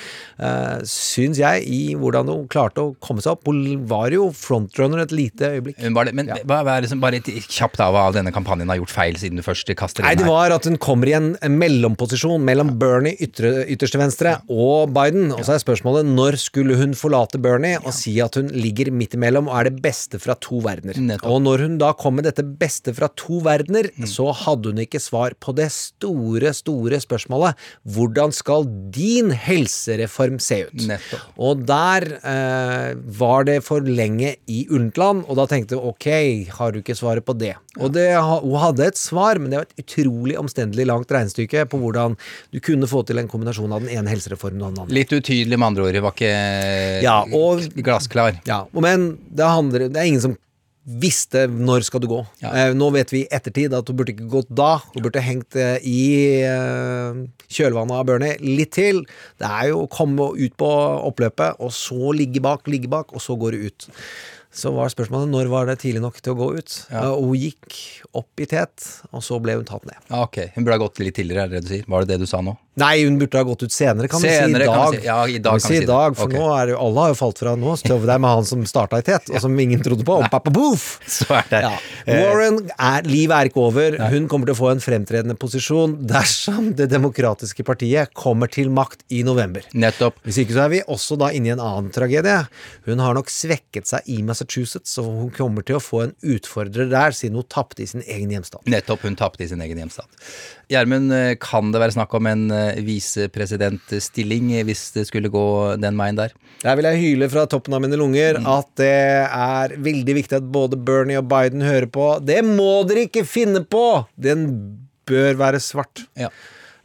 uh, syns jeg, i hvordan hun klarte å komme seg opp. Hun var jo frontrunner et lite øyeblikk. Var det, men ja. er det bare kjapt av hva denne kampanjen har gjort feil siden du først kaster Nei, det var at hun kommer i en, mellomposisjon mellom Bernie ytre, ytterste venstre og Biden. Og så er spørsmålet når skulle hun forlate Bernie og si at hun ligger midt imellom og er det beste fra to verdener. Og når hun da kom med dette beste fra to verdener, Mm. så hadde hun ikke svar på det store, store spørsmålet hvordan skal din helsereform se ut? Og der eh, var det for lenge i ullent og da tenkte hun ok, har du ikke svaret på det? Og det, hun hadde et svar, men det var et utrolig omstendelig langt regnestykke på hvordan du kunne få til en kombinasjon av den ene helsereformen og den andre. Litt utydelig, med andre ord. Det var ikke Ja, og- glassklar. Ja, men det handler Det er ingen som visste når skal du gå. Eh, nå vet vi i ettertid at hun burde ikke gått da. Hun burde hengt eh, i eh, kjølvannet av Bernie litt til. Det er jo å komme ut på oppløpet, og så ligge bak, ligge bak, og så går det ut. Så var spørsmålet når var det tidlig nok til å gå ut. Ja. Eh, Og hun gikk opp i tet, og så ble hun tatt ned. Ja, ok, Hun burde ha gått litt tidligere, er det det du sier? Var det det du sa nå? Nei, hun burde ha gått ut senere, kan Senere, vi si. I kan dag. vi si. Ja, i dag Kan vi kan si vi i si dag, for okay. nå er det jo Alle har jo falt fra nå. Støv deg med han som starta i tet, og som ingen trodde på. Og pappa boof! Så er det. Ja. Warren er, livet er ikke over. Hun kommer til å få en fremtredende posisjon dersom Det demokratiske partiet kommer til makt i november. Nettopp. Hvis ikke så er vi også da inne i en annen tragedie. Hun har nok svekket seg i Massachusetts, og hun kommer til å få en utfordrer der, siden hun tapte i sin egen hjemstat. Nettopp, hun tapte i sin egen hjemstat. Gjermund, eh, kan det være snakk om en eh, visepresidentstilling hvis det skulle gå den veien der? Der vil jeg hyle fra toppen av mine lunger Mm. at det er veldig viktig at både Bernie og Biden hører på. Det må dere ikke finne på! Den bør være svart.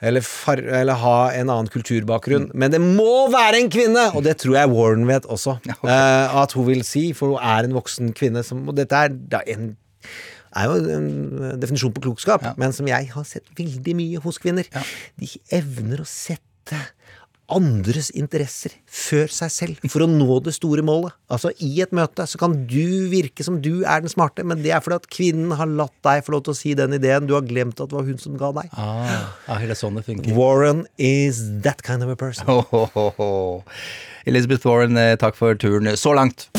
Eller, far, eller ha en annen kulturbakgrunn. Men det må være en kvinne! Og det tror jeg Warren vet også. eh, at hun vil si, for hun er en voksen kvinne som Og dette er da en er jo en definisjon på klokskap, men som jeg har sett veldig mye hos kvinner. De evner å sette andres interesser før seg selv for å nå det store målet. Altså I et møte så kan du virke som du er den smarte, men det er fordi at kvinnen har latt deg få lov til å si den ideen. Du har glemt at det var hun som ga deg. Ah, er det sånn det funker? Warren is that kind of a person. Oh, oh, ho. Elizabeth Warren, eh, takk for turen så langt.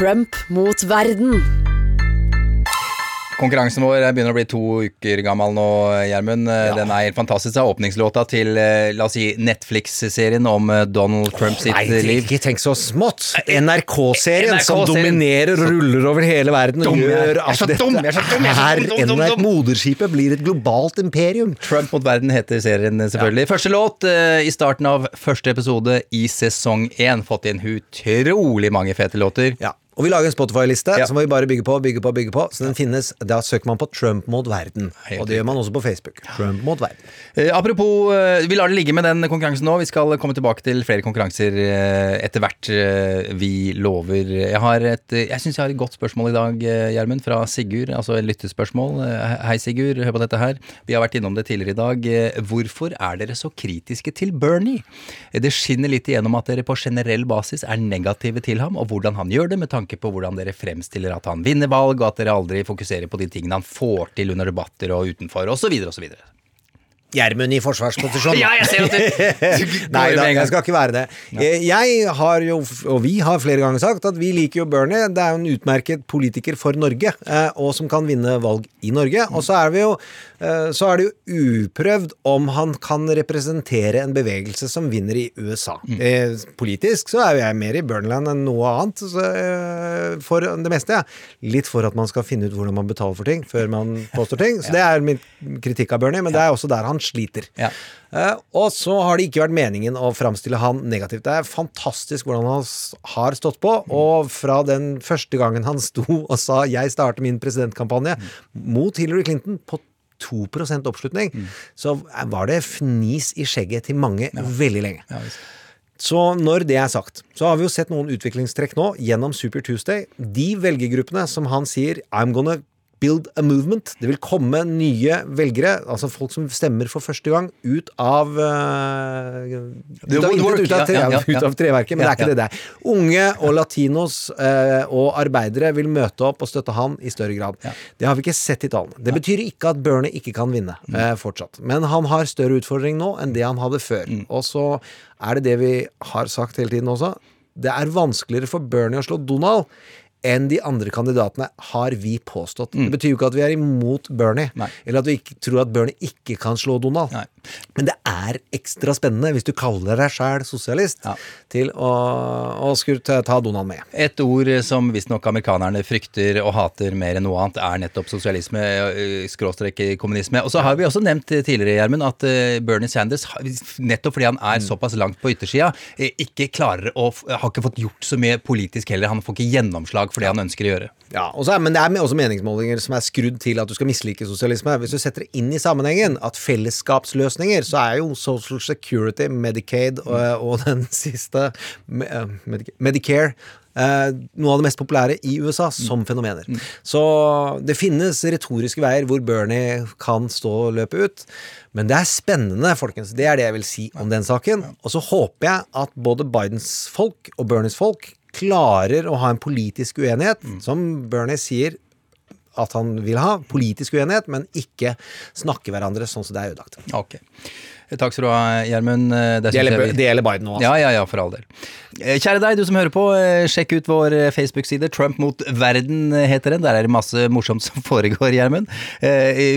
Trump mot verden. Konkurransen vår begynner å bli to uker gammel nå, Gjermund. Ja. Den er helt fantastisk. Det er åpningslåta til eh, la oss si, Netflix-serien om eh, Donald Trump sitt Nei, liv. ikke tenk så smått! NRK-serien NRK som dominerer og ruller over hele verden er. gjør at dette dum, jeg er så dum, jeg er så dum, dum, dum, NRK. Moderskipet blir et globalt imperium. Trump mot verden heter serien, selvfølgelig. Første låt eh, i starten av første episode i sesong én. Fått inn utrolig mange fete låter. Ja. Og vi lager en Spotify-liste som vi bare bygger på, bygger på, bygger på. Så den finnes, Da søker man på Trump mot verden. og det gjør man også på Facebook. Trump mot verden. Eh, apropos, eh, vi lar det ligge med den konkurransen nå. Vi skal komme tilbake til flere konkurranser eh, etter hvert. eh, vi lover. Jeg har et, jeg syns jeg har et godt spørsmål i dag, Gjermund, fra Sigurd. Altså et lyttespørsmål. Hei, Sigurd. Hør på dette her. Vi har vært innom det tidligere i dag. Hvorfor er dere så kritiske til Bernie? Det skinner litt igjennom at dere på generell basis er negative til ham, og hvordan han gjør det, med tanke på hvordan dere fremstiller at han vinner valg, og at dere aldri fokuserer på de tingene han får til under debatter og utenfor, osv., osv. Gjermund i forsvarsposisjon. Ja, jeg ser at du- du Nei da, jeg skal ikke være det. Eh, Jeg har jo, og vi har flere ganger sagt, at vi liker jo Bernie. Det er jo en utmerket politiker for Norge, eh, og som kan vinne valg i Norge. Og så er vi jo så er det jo uprøvd om han kan representere en bevegelse som vinner i USA. Eh, Politisk så er jo jeg mer i Burnland enn noe annet, så, eh, for det meste. Ja. Litt for at man skal finne ut hvordan man betaler for ting før man påstår ting. Så det er min kritikk av Bernie, men det er også der han sliter. Eh, og så har det ikke vært meningen å framstille han negativt. Det er fantastisk hvordan han har stått på, og fra den første gangen han sto og sa 'jeg starter min presidentkampanje' mot Hillary Clinton på 2% oppslutning, så var det fnis i skjegget til mange veldig lenge. Så når det er sagt, så har vi jo sett noen utviklingstrekk nå gjennom Super Tuesday. De velgergruppene som han sier 'I'm gonna build a movement'. Det vil komme nye velgere, altså folk som stemmer for første gang, ut av uh, ut, av intet, ut, av tre, ut av treverket, men det er ikke det det er. Unge og latinos uh, og arbeidere vil møte opp og støtte han i større grad. Det har vi ikke sett i tallene. Det betyr ikke at Bernie ikke kan vinne eh, fortsatt. Men han har større utfordring nå enn det han hadde før. Mm. Og så er det det vi har sagt hele tiden også. Det er vanskeligere for Bernie å slå Donald enn de andre kandidatene, har vi påstått. Mm. Det betyr jo ikke at vi er imot Bernie, eller at vi ikke tror at Bernie ikke kan slå Donald. Men det er ekstra spennende, hvis du kaller deg sjæl sosialist, til å, å skulle ta Donald med. Et ord som visstnok amerikanerne frykter og hater mer enn noe annet, er nettopp sosialisme, øh, skråstrek kommunisme. Og så har vi også nevnt tidligere, Gjermund, at øh, Bernie Sanders, nettopp fordi han er såpass langt på yttersida, øh, ikke klarer å Har ikke fått gjort så mye politisk heller. Han får ikke gjennomslag for det han ønsker å gjøre. Ja, og så er, Men det er også meningsmålinger som er skrudd til at du skal mislike sosialisme. Hvis du setter det inn i sammenhengen, at fellesskapsløsninger, så er jo Social Security, Medicaid og, og den siste eh, Medica- Medicare eh, noe av det mest populære i USA som fenomener. Så det finnes retoriske veier hvor Bernie kan stå og løpe ut. Men det er spennende, folkens. Det er det jeg vil si om den saken. Og så håper jeg at både Bidens folk og Bernies folk klarer å ha en politisk uenighet, som Bernie sier at han vil ha. Politisk uenighet, men ikke snakke hverandre sånn som det er ødelagt. Okay. Takk skal du ha, Gjermund. Det gjelder- Biden nå, altså. Ja, ja, ja, for all del. Eh, Kjære deg, du som hører på. eh, Sjekk ut vår eh, Facebook-side. Trump mot verden heter den. Der er det masse morsomt som foregår, Gjermund.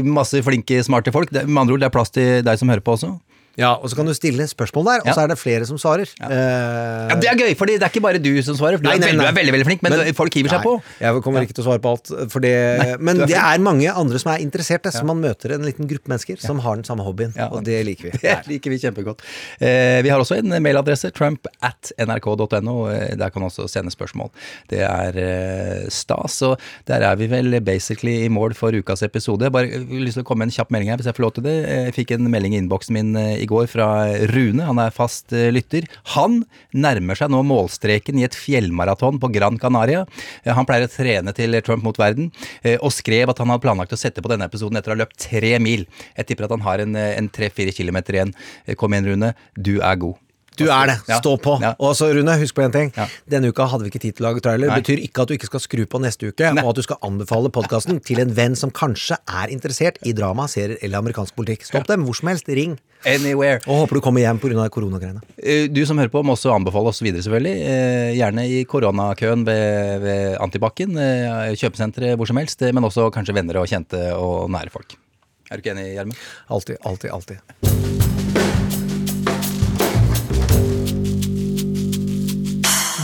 Masse flinke, smarte folk. Med andre ord, det er plass til deg som hører på også. Ja, og så kan du stille spørsmål der, og så er det flere som svarer. Eh, Ja, det er gøy, for det er ikke bare du som svarer. For du, Nei, nei, du nei. er veldig veldig flink, men, folk hiver seg på. Jeg kommer ikke til å svare på alt, for det, men er det er mange andre som er interesserte, så man møter en liten gruppe mennesker som har den samme hobbyen, og det liker vi. Det liker vi kjempegodt. Eh, vi har også en mailadresse, trump at nrk.no. Eh, Der kan også sende spørsmål. Det er eh, stas, og der er vi vel basically i mål for ukas episode. Jeg bare eh, lyst til å komme med en kjapp melding her, hvis jeg får lov til det. Jeg fikk en melding i innboksen min eh, i går fra Rune, han er fast eh, lytter. Han nærmer seg nå målstreken i et fjellmaraton på Gran Canaria. Eh, Han pleier å trene til Trump mot verden, eh, og skrev at han hadde planlagt å sette på denne episoden etter å ha løpt tre mil. Jeg tipper at han har en, tre-fire kilometer igjen. Kom igjen, Rune. Du er god. Du er det. Stå på. Ja. Og så Rune, husk på en ting. Denne uka hadde vi ikke tid til å lage trailer. Nei. Det betyr ikke at du ikke skal skru på neste uke, og at du skal anbefale podkasten til en venn som kanskje er interessert i drama, serier eller amerikansk politikk. Stopp dem hvor som helst. Ring. Anywhere. Og håper du kommer hjem pga. koronagreiene. Eh, Du som hører på, må også anbefale oss videre, selvfølgelig. Eh, Gjerne i koronakøen ved, ved Antibac-en, eh, kjøpesenteret, hvor som helst. Men også kanskje venner og kjente og nære folk. Er du ikke enig, Gjermund? Alltid, alltid, alltid.